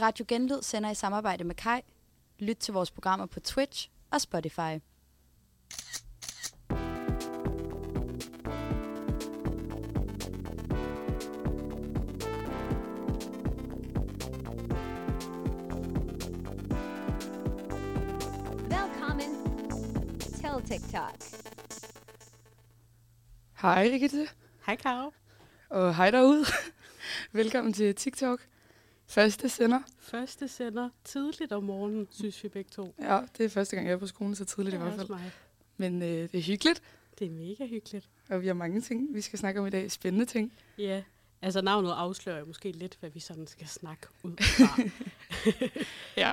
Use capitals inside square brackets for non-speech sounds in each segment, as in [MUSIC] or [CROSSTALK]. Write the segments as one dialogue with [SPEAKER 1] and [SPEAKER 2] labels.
[SPEAKER 1] Radio Genlyd sender i samarbejde med Kai. Lyt til vores programmer på Twitch og Spotify.
[SPEAKER 2] Velkommen til TikTok.
[SPEAKER 3] Hej Rigitte,
[SPEAKER 4] Hej, Karo.
[SPEAKER 3] og hej derude. [LAUGHS] Velkommen til TikTok. Første sender.
[SPEAKER 4] Første sender tidligt om morgenen, synes vi begge to.
[SPEAKER 3] Ja, det er første gang, jeg er på skolen så tidligt i
[SPEAKER 4] Det er
[SPEAKER 3] hvert fald.
[SPEAKER 4] mig.
[SPEAKER 3] Men øh, det er hyggeligt,
[SPEAKER 4] Det er mega hyggeligt.
[SPEAKER 3] og vi har mange ting, vi skal snakke om i dag. Spændende ting.
[SPEAKER 4] Ja, altså navnet afslører jo måske lidt, hvad vi sådan skal snakke ud fra. [LAUGHS] [LAUGHS]
[SPEAKER 3] Ja.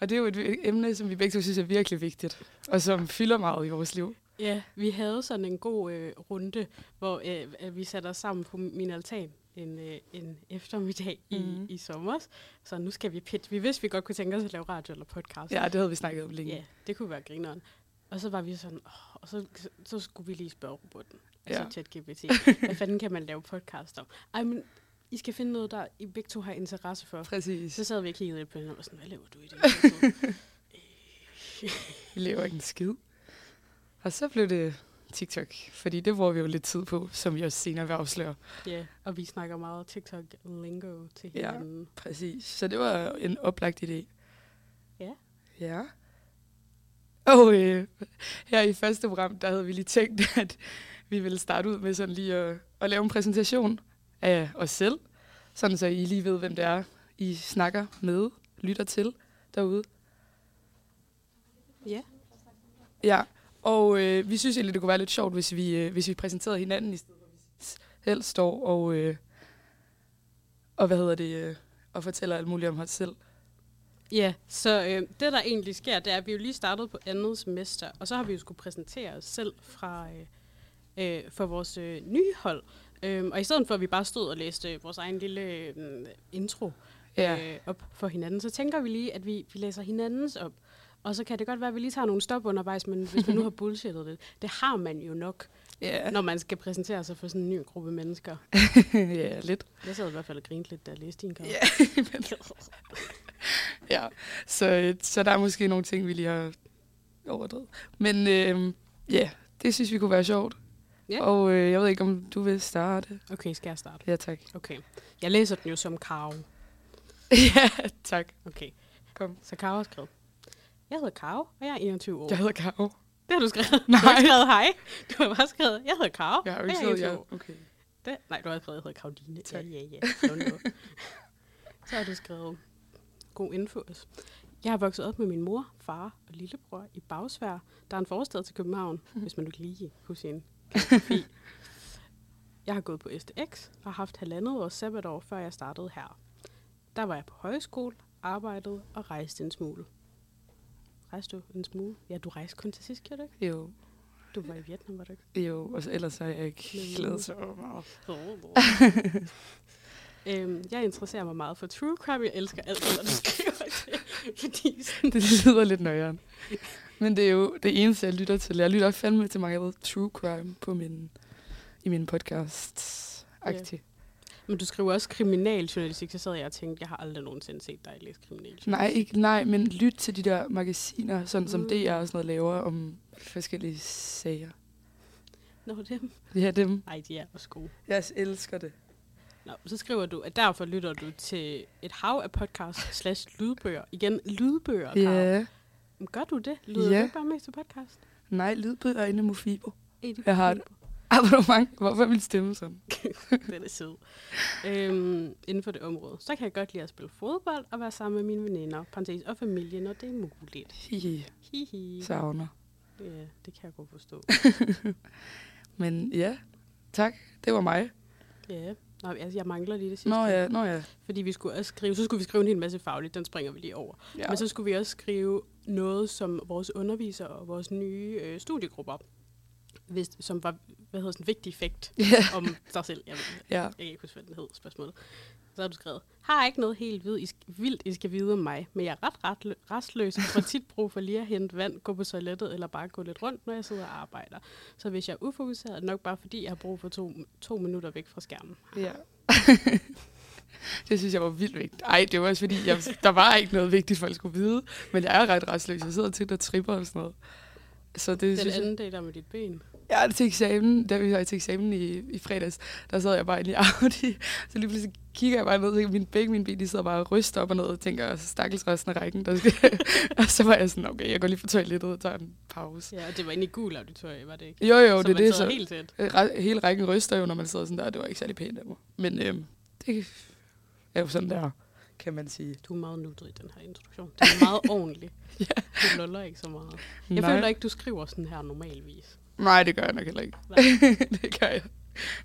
[SPEAKER 3] Og det er jo et emne, som vi begge to synes er virkelig vigtigt, og som fylder meget i vores liv.
[SPEAKER 4] ja, vi havde sådan en god øh, runde, hvor øh, vi satte os sammen på min altan en, øh, en eftermiddag i,
[SPEAKER 3] Mhm.
[SPEAKER 4] i sommer. Så nu skal vi pitche. Vi vidste, vi godt kunne tænke os at lave radio eller podcast.
[SPEAKER 3] Ja, det havde vi snakket om længe.
[SPEAKER 4] Ja, det kunne være grineren. Og så var vi sådan, åh, og så, så skulle vi lige spørge robotten, altså
[SPEAKER 3] Ja.
[SPEAKER 4] ChatGPT, hvad fanden kan man lave podcast om? Ej, men I skal finde noget, der I begge to har interesse for.
[SPEAKER 3] Præcis.
[SPEAKER 4] Så sad vi og kiggede lidt på hende og var sådan, hvad laver du i det? [LAUGHS]
[SPEAKER 3] Vi lever ikke en skid. Og så blev det TikTok, fordi det bruger vi jo lidt tid på, som vi også senere vil afsløre.
[SPEAKER 4] ja, og vi snakker meget TikTok-lingo til
[SPEAKER 3] Ja.
[SPEAKER 4] hinanden.
[SPEAKER 3] Præcis. Så det var en oplagt idé.
[SPEAKER 4] Ja.
[SPEAKER 3] Ja. Og øh, her i første program, der havde vi lige tænkt, [LAUGHS] at vi ville starte ud med sådan lige at, at lave en præsentation af os selv. Sådan så I lige ved, hvem det er, I snakker med, lytter til derude.
[SPEAKER 4] Ja.
[SPEAKER 3] Ja, og øh, vi synes egentlig, det kunne være lidt sjovt, hvis vi, øh, hvis vi præsenterede hinanden i stedet for, vi selv står og, øh, og hvad hedder det, øh, og fortæller alt muligt om os selv.
[SPEAKER 4] Ja, så øh, det der egentlig sker, det er, at vi jo lige startede på andet semester, og så har vi jo skulle præsentere os selv fra, øh, øh, for vores øh, nye hold. Øhm, og i stedet for, at vi bare stod og læste vores egen lille øh, intro
[SPEAKER 3] Ja.
[SPEAKER 4] øh, op for hinanden, så tænker vi lige, at vi, vi læser hinandens op. Og så kan det godt være, at vi lige tager nogle stop undervejs, men hvis man nu har bullshittet det, det har man jo nok,
[SPEAKER 3] Ja,
[SPEAKER 4] når man skal præsentere sig for sådan en ny gruppe mennesker. [LAUGHS]
[SPEAKER 3] ja lidt.
[SPEAKER 4] Jeg sad i hvert fald og grinte lidt, da jeg læste din
[SPEAKER 3] Ja, men- [LAUGHS] ja. Så, øh, så der er måske nogle ting, vi lige har overdrevet. Men øh, ja, det synes vi kunne være sjovt.
[SPEAKER 4] Ja.
[SPEAKER 3] Og øh, jeg ved ikke, om du vil starte.
[SPEAKER 4] Okay, skal jeg starte?
[SPEAKER 3] Ja, tak.
[SPEAKER 4] Okay. Jeg læser den jo som Karo. [LAUGHS]
[SPEAKER 3] ja, tak.
[SPEAKER 4] Okay.
[SPEAKER 3] Kom.
[SPEAKER 4] Så Karo har skrevet. Jeg hedder Karo, og jeg er 21 år.
[SPEAKER 3] Jeg hedder Karo.
[SPEAKER 4] Det har du skrevet. [LAUGHS] Du
[SPEAKER 3] Nej.
[SPEAKER 4] har ikke skrevet hej. Du har bare skrevet, jeg hedder Karo,
[SPEAKER 3] Jeg har jo
[SPEAKER 4] og
[SPEAKER 3] ikke
[SPEAKER 4] jeg er
[SPEAKER 3] skrevet,
[SPEAKER 4] 21
[SPEAKER 3] ja.
[SPEAKER 4] år.
[SPEAKER 3] Okay.
[SPEAKER 4] Det, nej, du har skrevet, jeg hedder Karoline.
[SPEAKER 3] Tak.
[SPEAKER 4] Ja, ja, ja. [LAUGHS] Så har du skrevet, god info. Jeg har vokset op med min mor, far og lillebror i Bagsvær. Der er en forstad til København, [LAUGHS] hvis man nu kan lide Hussein. Jeg har gået på STX og har haft halvandet års sabbatår, før jeg startede her. Der var jeg på højskole, arbejdede og rejste en smule. Rejste du en smule? Ja, du rejste kun til sidst, gjorde du ikke?
[SPEAKER 3] Jo,
[SPEAKER 4] Du var i Vietnam, var du ikke?
[SPEAKER 3] jo. Og så, ellers har jeg ikke glædet så meget.
[SPEAKER 4] øhm, jeg interesserer mig meget for true crime. Jeg elsker alt, hvad du skriver det. Fordi
[SPEAKER 3] Det lyder lidt nøjeren. Men det er jo det eneste, jeg lytter til. Jeg lytter fandme til mange true crime på min, i min podcast. Aktiv.
[SPEAKER 4] Men du skriver også kriminaljournalistik, så sad jeg og tænkte, jeg har aldrig nogensinde set dig læse kriminaljournalistik.
[SPEAKER 3] Nej, ikke, nej, men lyt til de der magasiner, sådan som
[SPEAKER 4] Mm.
[SPEAKER 3] DR og sådan noget laver om forskellige sager.
[SPEAKER 4] Nå, dem.
[SPEAKER 3] Ja, dem.
[SPEAKER 4] Ej, de er også gode.
[SPEAKER 3] Jeg elsker det.
[SPEAKER 4] Nå, så skriver du, at derfor lytter du til et hav af podcast slash lydbøger. Igen, lydbøger.
[SPEAKER 3] Ja.
[SPEAKER 4] Men Gør du det? Lyder
[SPEAKER 3] Ja.
[SPEAKER 4] du ikke bare mest til podcast?
[SPEAKER 3] Nej, lydbøger inde i Mofibo.
[SPEAKER 4] Er
[SPEAKER 3] Jeg har det. [LAUGHS] Abonnement. Hvorfor min stemme sådan? [LAUGHS]
[SPEAKER 4] Den er sød. Øhm, inden for det område. Så kan jeg godt lide at spille fodbold og være sammen med mine veninder, parentes og familie, når det er muligt.
[SPEAKER 3] Hihi,
[SPEAKER 4] Hihi.
[SPEAKER 3] savner.
[SPEAKER 4] Ja, det kan jeg godt forstå. [LAUGHS]
[SPEAKER 3] Men ja, tak. Det var mig.
[SPEAKER 4] ja. Nå, altså, jeg mangler lige det sidste.
[SPEAKER 3] Nå ja, nå ja.
[SPEAKER 4] Fordi vi skulle også skrive, så skulle vi skrive en hel masse fagligt, den springer vi lige over.
[SPEAKER 3] Ja.
[SPEAKER 4] Men så skulle vi også skrive noget, som vores undervisere og vores nye øh, studiegrupper, hvis, som var hvad hedder sådan, en vigtig effekt
[SPEAKER 3] Ja. [LAUGHS]
[SPEAKER 4] om sig selv. Jeg, ved,
[SPEAKER 3] Ja.
[SPEAKER 4] jeg kan ikke huske, hvad den hed, spørgsmålet. Så har du skrevet, har ikke noget helt vildt, I skal, vildt, I skal vide om mig, men jeg er ret, ret restløs og får tit brug for lige at hente vand, gå på toilettet eller bare gå lidt rundt, når jeg sidder og arbejder. Så hvis jeg er ufokuseret, er det nok bare fordi, jeg har brug for to, to minutter væk fra skærmen.
[SPEAKER 3] Ja. [LAUGHS] det synes jeg var vildt vigtigt. Ej, det var også fordi, jeg, der var ikke noget vigtigt, folk skulle vide. Men jeg er ret restløs. Jeg sidder tit og tripper og sådan noget. Så det
[SPEAKER 4] Den
[SPEAKER 3] synes jeg,
[SPEAKER 4] anden dag der med dit ben.
[SPEAKER 3] Ja, til eksamen, da vi var til eksamen i, i fredags, der sad jeg bare inde i Audi. [LAUGHS] Så lige pludselig kigger jeg bare ned, og min, begge mine ben, de sidder bare og ryster op og ned, og tænker, stakkels resten af rækken. Der skal. [LAUGHS] og så var jeg sådan, okay, jeg går lige på toilettet og tager en pause.
[SPEAKER 4] Ja, og det var inde i gul auditorium, var det ikke?
[SPEAKER 3] Jo, jo,
[SPEAKER 4] så
[SPEAKER 3] det er det. Så,
[SPEAKER 4] helt tæt.
[SPEAKER 3] Re- hele rækken ryster jo, når man sidder sådan der. Det var ikke særlig pænt af mig. Men øhm, det er jo sådan der, kan man sige.
[SPEAKER 4] Du er meget nuttet i den her introduktion. Det er meget [LAUGHS] ordentlig.
[SPEAKER 3] Ja.
[SPEAKER 4] Du luller ikke så meget. Jeg
[SPEAKER 3] Nej.
[SPEAKER 4] føler ikke, du skriver sådan her normalvis.
[SPEAKER 3] Nej, det gør jeg nok heller ikke. [LAUGHS] Det gør jeg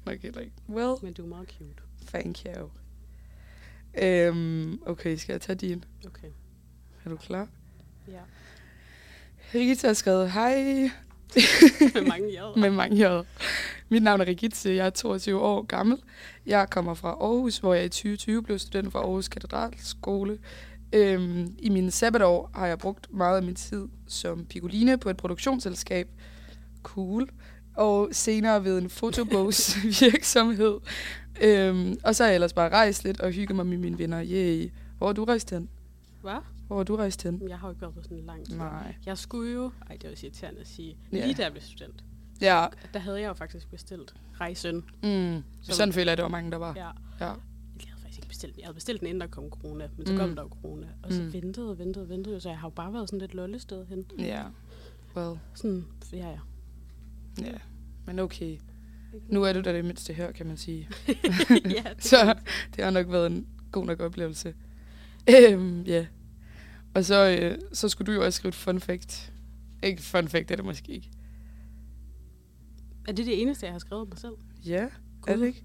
[SPEAKER 3] nok heller ikke. Well,
[SPEAKER 4] Men du er meget cute.
[SPEAKER 3] thank you. Øhm, okay, skal jeg tage din?
[SPEAKER 4] Okay.
[SPEAKER 3] Er du klar?
[SPEAKER 4] Ja.
[SPEAKER 3] Rita har skrevet, hej, [LAUGHS]
[SPEAKER 4] Med mange jæder.
[SPEAKER 3] med mange jøder. Mit navn er Regitze, jeg er 22 år gammel. Jeg kommer fra Aarhus, hvor jeg i 2020 blev student fra Aarhus Katedralskole. Øhm, I mine sabbatår har jeg brugt meget af min tid som picoline på et produktionsselskab. Cool. Og senere ved en fotobogsvirksomhed. [LAUGHS] øhm, og så har jeg ellers bare rejst lidt og hygget mig med mine venner. Yay. Hvor har du rejst hen?
[SPEAKER 4] Hvad?
[SPEAKER 3] Hvor har du rejst hen?
[SPEAKER 4] Jeg har jo ikke været på sådan en lang tur.
[SPEAKER 3] Nej.
[SPEAKER 4] Jeg skulle jo, ej det var også irriterende at sige,
[SPEAKER 3] Ja.
[SPEAKER 4] lige da jeg blev student,
[SPEAKER 3] Ja,
[SPEAKER 4] der havde jeg jo faktisk bestilt rejsen.
[SPEAKER 3] mm,
[SPEAKER 4] Som-
[SPEAKER 3] sådan føler jeg, det var mange, der var.
[SPEAKER 4] Ja.
[SPEAKER 3] Ja.
[SPEAKER 4] Jeg havde faktisk ikke bestilt den. Jeg havde bestilt den, inden der kom corona, men så
[SPEAKER 3] Mm.
[SPEAKER 4] kom der jo corona. Og så
[SPEAKER 3] Mm.
[SPEAKER 4] ventede og ventede og ventede, så jeg har jo bare været sådan lidt lollested hen.
[SPEAKER 3] Ja. Well,
[SPEAKER 4] Sådan, ja ja.
[SPEAKER 3] Ja. Men okay. Nu er du da det mindste her, kan man sige. [LAUGHS]
[SPEAKER 4] ja, det [LAUGHS]
[SPEAKER 3] Så det har nok været en god nok oplevelse. Øhm, ja. Og så, øh, så skulle du jo også skrive et fun fact. Ikke fun fact, er det måske ikke.
[SPEAKER 4] Er det det eneste, jeg har skrevet mig selv?
[SPEAKER 3] Ja, er
[SPEAKER 4] Cool.
[SPEAKER 3] det ikke?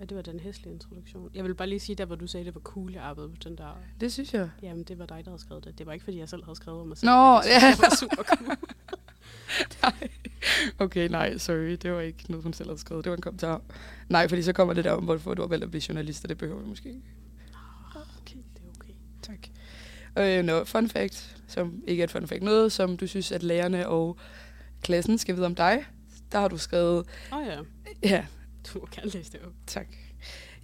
[SPEAKER 4] Ja, det var den hæslige introduktion. Jeg vil bare lige sige, der hvor du sagde, det var cool, jeg arbejdede på den der...
[SPEAKER 3] Det synes jeg.
[SPEAKER 4] Jamen, det var dig, der havde skrevet det. Det var ikke, fordi jeg selv havde skrevet om mig selv.
[SPEAKER 3] Nå,
[SPEAKER 4] det
[SPEAKER 3] ja.
[SPEAKER 4] jeg var super cool. [LAUGHS]
[SPEAKER 3] Okay, nej, sorry. Det var ikke noget, hun selv havde skrevet. Det var en kommentar. Nej, fordi så kommer det der om, hvorfor du har valgt at blive journalist, og det behøver vi måske ikke.
[SPEAKER 4] okay, det er okay.
[SPEAKER 3] Tak. Øh, no, fun fact, som ikke er et fun fact. Noget, som du synes, at lærerne og klassen skal vide om dig. Der har du skrevet,
[SPEAKER 4] Åh oh, ja,
[SPEAKER 3] ja,
[SPEAKER 4] du må gerne læse det op.
[SPEAKER 3] tak.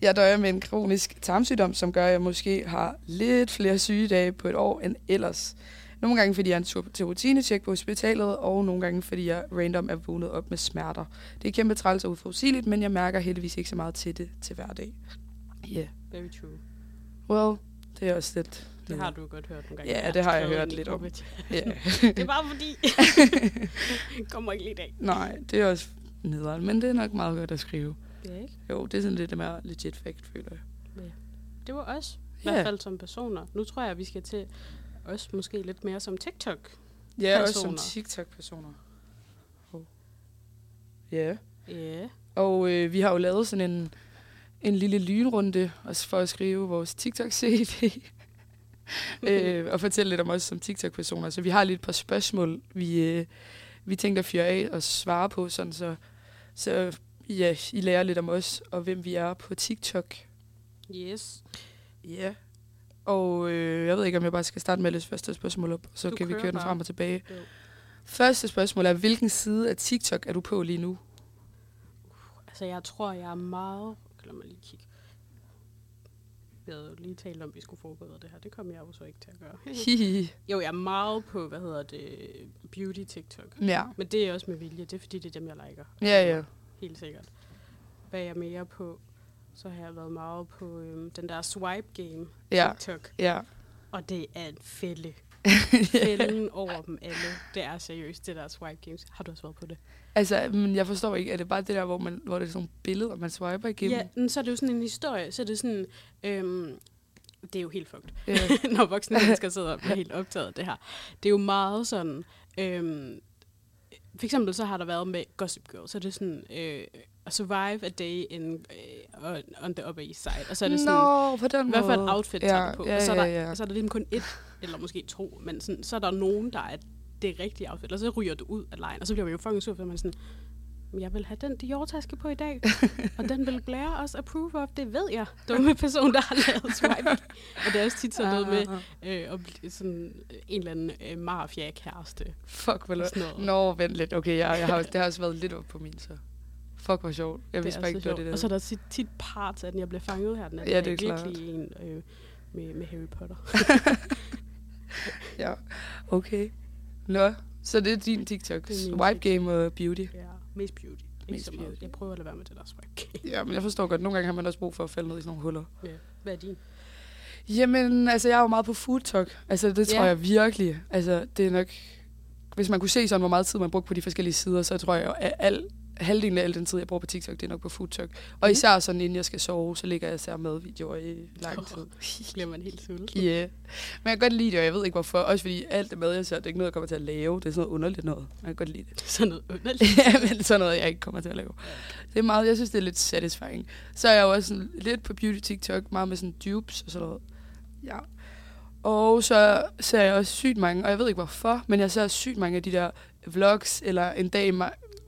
[SPEAKER 3] Jeg døjer med en kronisk tarmsygdom, som gør, at jeg måske har lidt flere sygedage på et år end ellers. Nogle gange, fordi jeg er en tur til rutinetjek på hospitalet, og nogle gange, fordi jeg random er vågnet op med smerter. Det er kæmpe træls og uforudsigeligt, men jeg mærker heldigvis ikke så meget til det til hverdag. Ja, yeah.
[SPEAKER 4] Very true.
[SPEAKER 3] well, det er også lidt...
[SPEAKER 4] Det har du godt hørt nogle gange.
[SPEAKER 3] Ja,
[SPEAKER 4] Jeg
[SPEAKER 3] det har jeg
[SPEAKER 4] skrevet
[SPEAKER 3] hørt lidt om. Ja. [LAUGHS]
[SPEAKER 4] Det er bare fordi. [LAUGHS] Kommer ikke lige i dag.
[SPEAKER 3] Nej, det er også nederen, men det er nok meget godt at skrive.
[SPEAKER 4] Det er ikke.
[SPEAKER 3] Jo, det er sådan lidt mere legit fact, føler jeg.
[SPEAKER 4] Det var os. I
[SPEAKER 3] Ja.
[SPEAKER 4] hvert fald som personer. Nu tror jeg, at vi skal til os måske lidt mere som TikTok.
[SPEAKER 3] Ja, også som
[SPEAKER 4] Personer.
[SPEAKER 3] TikTok-personer. Oh. Ja,
[SPEAKER 4] Ja.
[SPEAKER 3] og øh, vi har jo lavet sådan en, en lille lynrunde også for at skrive vores TikTok-CV. [LAUGHS] øh, og fortælle lidt om os som TikTok-personer. Så vi har lidt et par spørgsmål, vi, øh, vi tænkte at fyre af og svare på, sådan så, så ja, I lærer lidt om os og hvem vi er på TikTok.
[SPEAKER 4] Yes.
[SPEAKER 3] Ja. Og øh, jeg ved ikke, om jeg bare skal starte med at læse første spørgsmål op, så
[SPEAKER 4] Du
[SPEAKER 3] kan vi køre den frem og tilbage.
[SPEAKER 4] Jo.
[SPEAKER 3] Første spørgsmål er, hvilken side af TikTok er du på lige nu?
[SPEAKER 4] Altså, jeg tror, jeg er meget... Lad mig lige kigge. Vi havde jo lige talt om, at vi skulle forberede det her. Det kom jeg jo så ikke til at gøre. Jo, jeg er meget på, hvad hedder det, beauty TikTok.
[SPEAKER 3] ja.
[SPEAKER 4] Men det er også med vilje. Det er fordi, det er dem, jeg liker.
[SPEAKER 3] Ja, ja.
[SPEAKER 4] Helt sikkert. Hvad er jeg mere på? Så har jeg været meget på øhm, den der swipe game
[SPEAKER 3] Ja.
[SPEAKER 4] TikTok.
[SPEAKER 3] Ja.
[SPEAKER 4] Og det er en fælde. [LAUGHS] Fælden over dem alle. Det er seriøst, det der swipe games. Har du også været på det?
[SPEAKER 3] Altså, men jeg forstår ikke, er det bare det der, hvor, man, hvor det er sådan nogle billeder, man swiper igennem?
[SPEAKER 4] Ja, men så er det jo sådan en historie. Så er det sådan... Øhm, det er jo helt fucked.
[SPEAKER 3] Ja. [LAUGHS]
[SPEAKER 4] når voksne mennesker sidder og bliver helt optaget af det her. Det er jo meget sådan... Øhm, for eksempel så har der været med Gossip Girl, så er det sådan... Øh, survive a day in, øh, on, on the Upper East Side. Og så er det sådan...
[SPEAKER 3] Nå, på den
[SPEAKER 4] Hvad for et outfit
[SPEAKER 3] ja,
[SPEAKER 4] tager du på?
[SPEAKER 3] Ja,
[SPEAKER 4] og så er, der,
[SPEAKER 3] ja, ja.
[SPEAKER 4] så er der ligesom kun et, eller måske to, men sådan, så er der nogen, der er det rigtige outfit, og så ryger du ud af lejen, og så bliver man jo fucking sur, for man sådan, "Men jeg vil have den Dior-taske på i dag, [LAUGHS] og den vil Blair også approve of, det ved jeg. Dumme person, der har lavet swipe. og det er også tit sådan noget med øh, at blive sådan en eller anden øh, mafia-kæreste.
[SPEAKER 3] Fuck, hvor. Nå, vent lidt. Okay, jeg, jeg har, det har også været lidt op på min, så. Fuck, hvor sjovt. Jeg vidste bare ikke, det var det der.
[SPEAKER 4] Og så er der tit, tit parts af den, jeg bliver fanget her. Den er,
[SPEAKER 3] Ja, det er
[SPEAKER 4] virkelig en øh, med, med Harry Potter. [LAUGHS]
[SPEAKER 3] Ja, okay. Nå, så det er din TikTok.
[SPEAKER 4] Det min
[SPEAKER 3] Wipe
[SPEAKER 4] TikTok.
[SPEAKER 3] game og beauty.
[SPEAKER 4] ja, mest beauty. Ikke
[SPEAKER 3] Mest
[SPEAKER 4] så meget.
[SPEAKER 3] beauty.
[SPEAKER 4] Jeg prøver at lade være med det der swag. [LAUGHS]
[SPEAKER 3] Ja, men jeg forstår godt. Nogle gange har man også brug for at falde ned i sådan nogle huller.
[SPEAKER 4] ja. Hvad er din?
[SPEAKER 3] Jamen, altså, jeg er jo meget på food talk. Altså, det tror
[SPEAKER 4] Ja.
[SPEAKER 3] jeg virkelig. Altså, det er nok... Hvis man kunne se sådan, hvor meget tid man brugte på de forskellige sider, så tror jeg, at al, halvdelen af al den tid, jeg bruger på TikTok, det er nok på food talk. Og
[SPEAKER 4] Mhm.
[SPEAKER 3] især sådan, inden jeg skal sove, så ligger jeg og ser madvideoer i lang tid. [LAUGHS]
[SPEAKER 4] Bliver man helt sulten?
[SPEAKER 3] Ja. Yeah. Men jeg kan godt lide det, og jeg ved ikke hvorfor. Også fordi alt det mad, jeg ser, det er ikke noget, jeg kommer til at lave. Det er sådan noget underligt noget. Jeg kan godt lide det.
[SPEAKER 4] Sådan noget underligt. [LAUGHS]
[SPEAKER 3] ja, men sådan noget, jeg ikke kommer til at lave. Det er meget, jeg synes, det er lidt satisfying. Så er jeg jo også sådan, lidt på beauty TikTok, meget med sådan dupes og sådan noget. Ja. Og så ser jeg også sygt mange, og jeg ved ikke hvorfor, men jeg ser sygt mange af de der vlogs, eller en dag,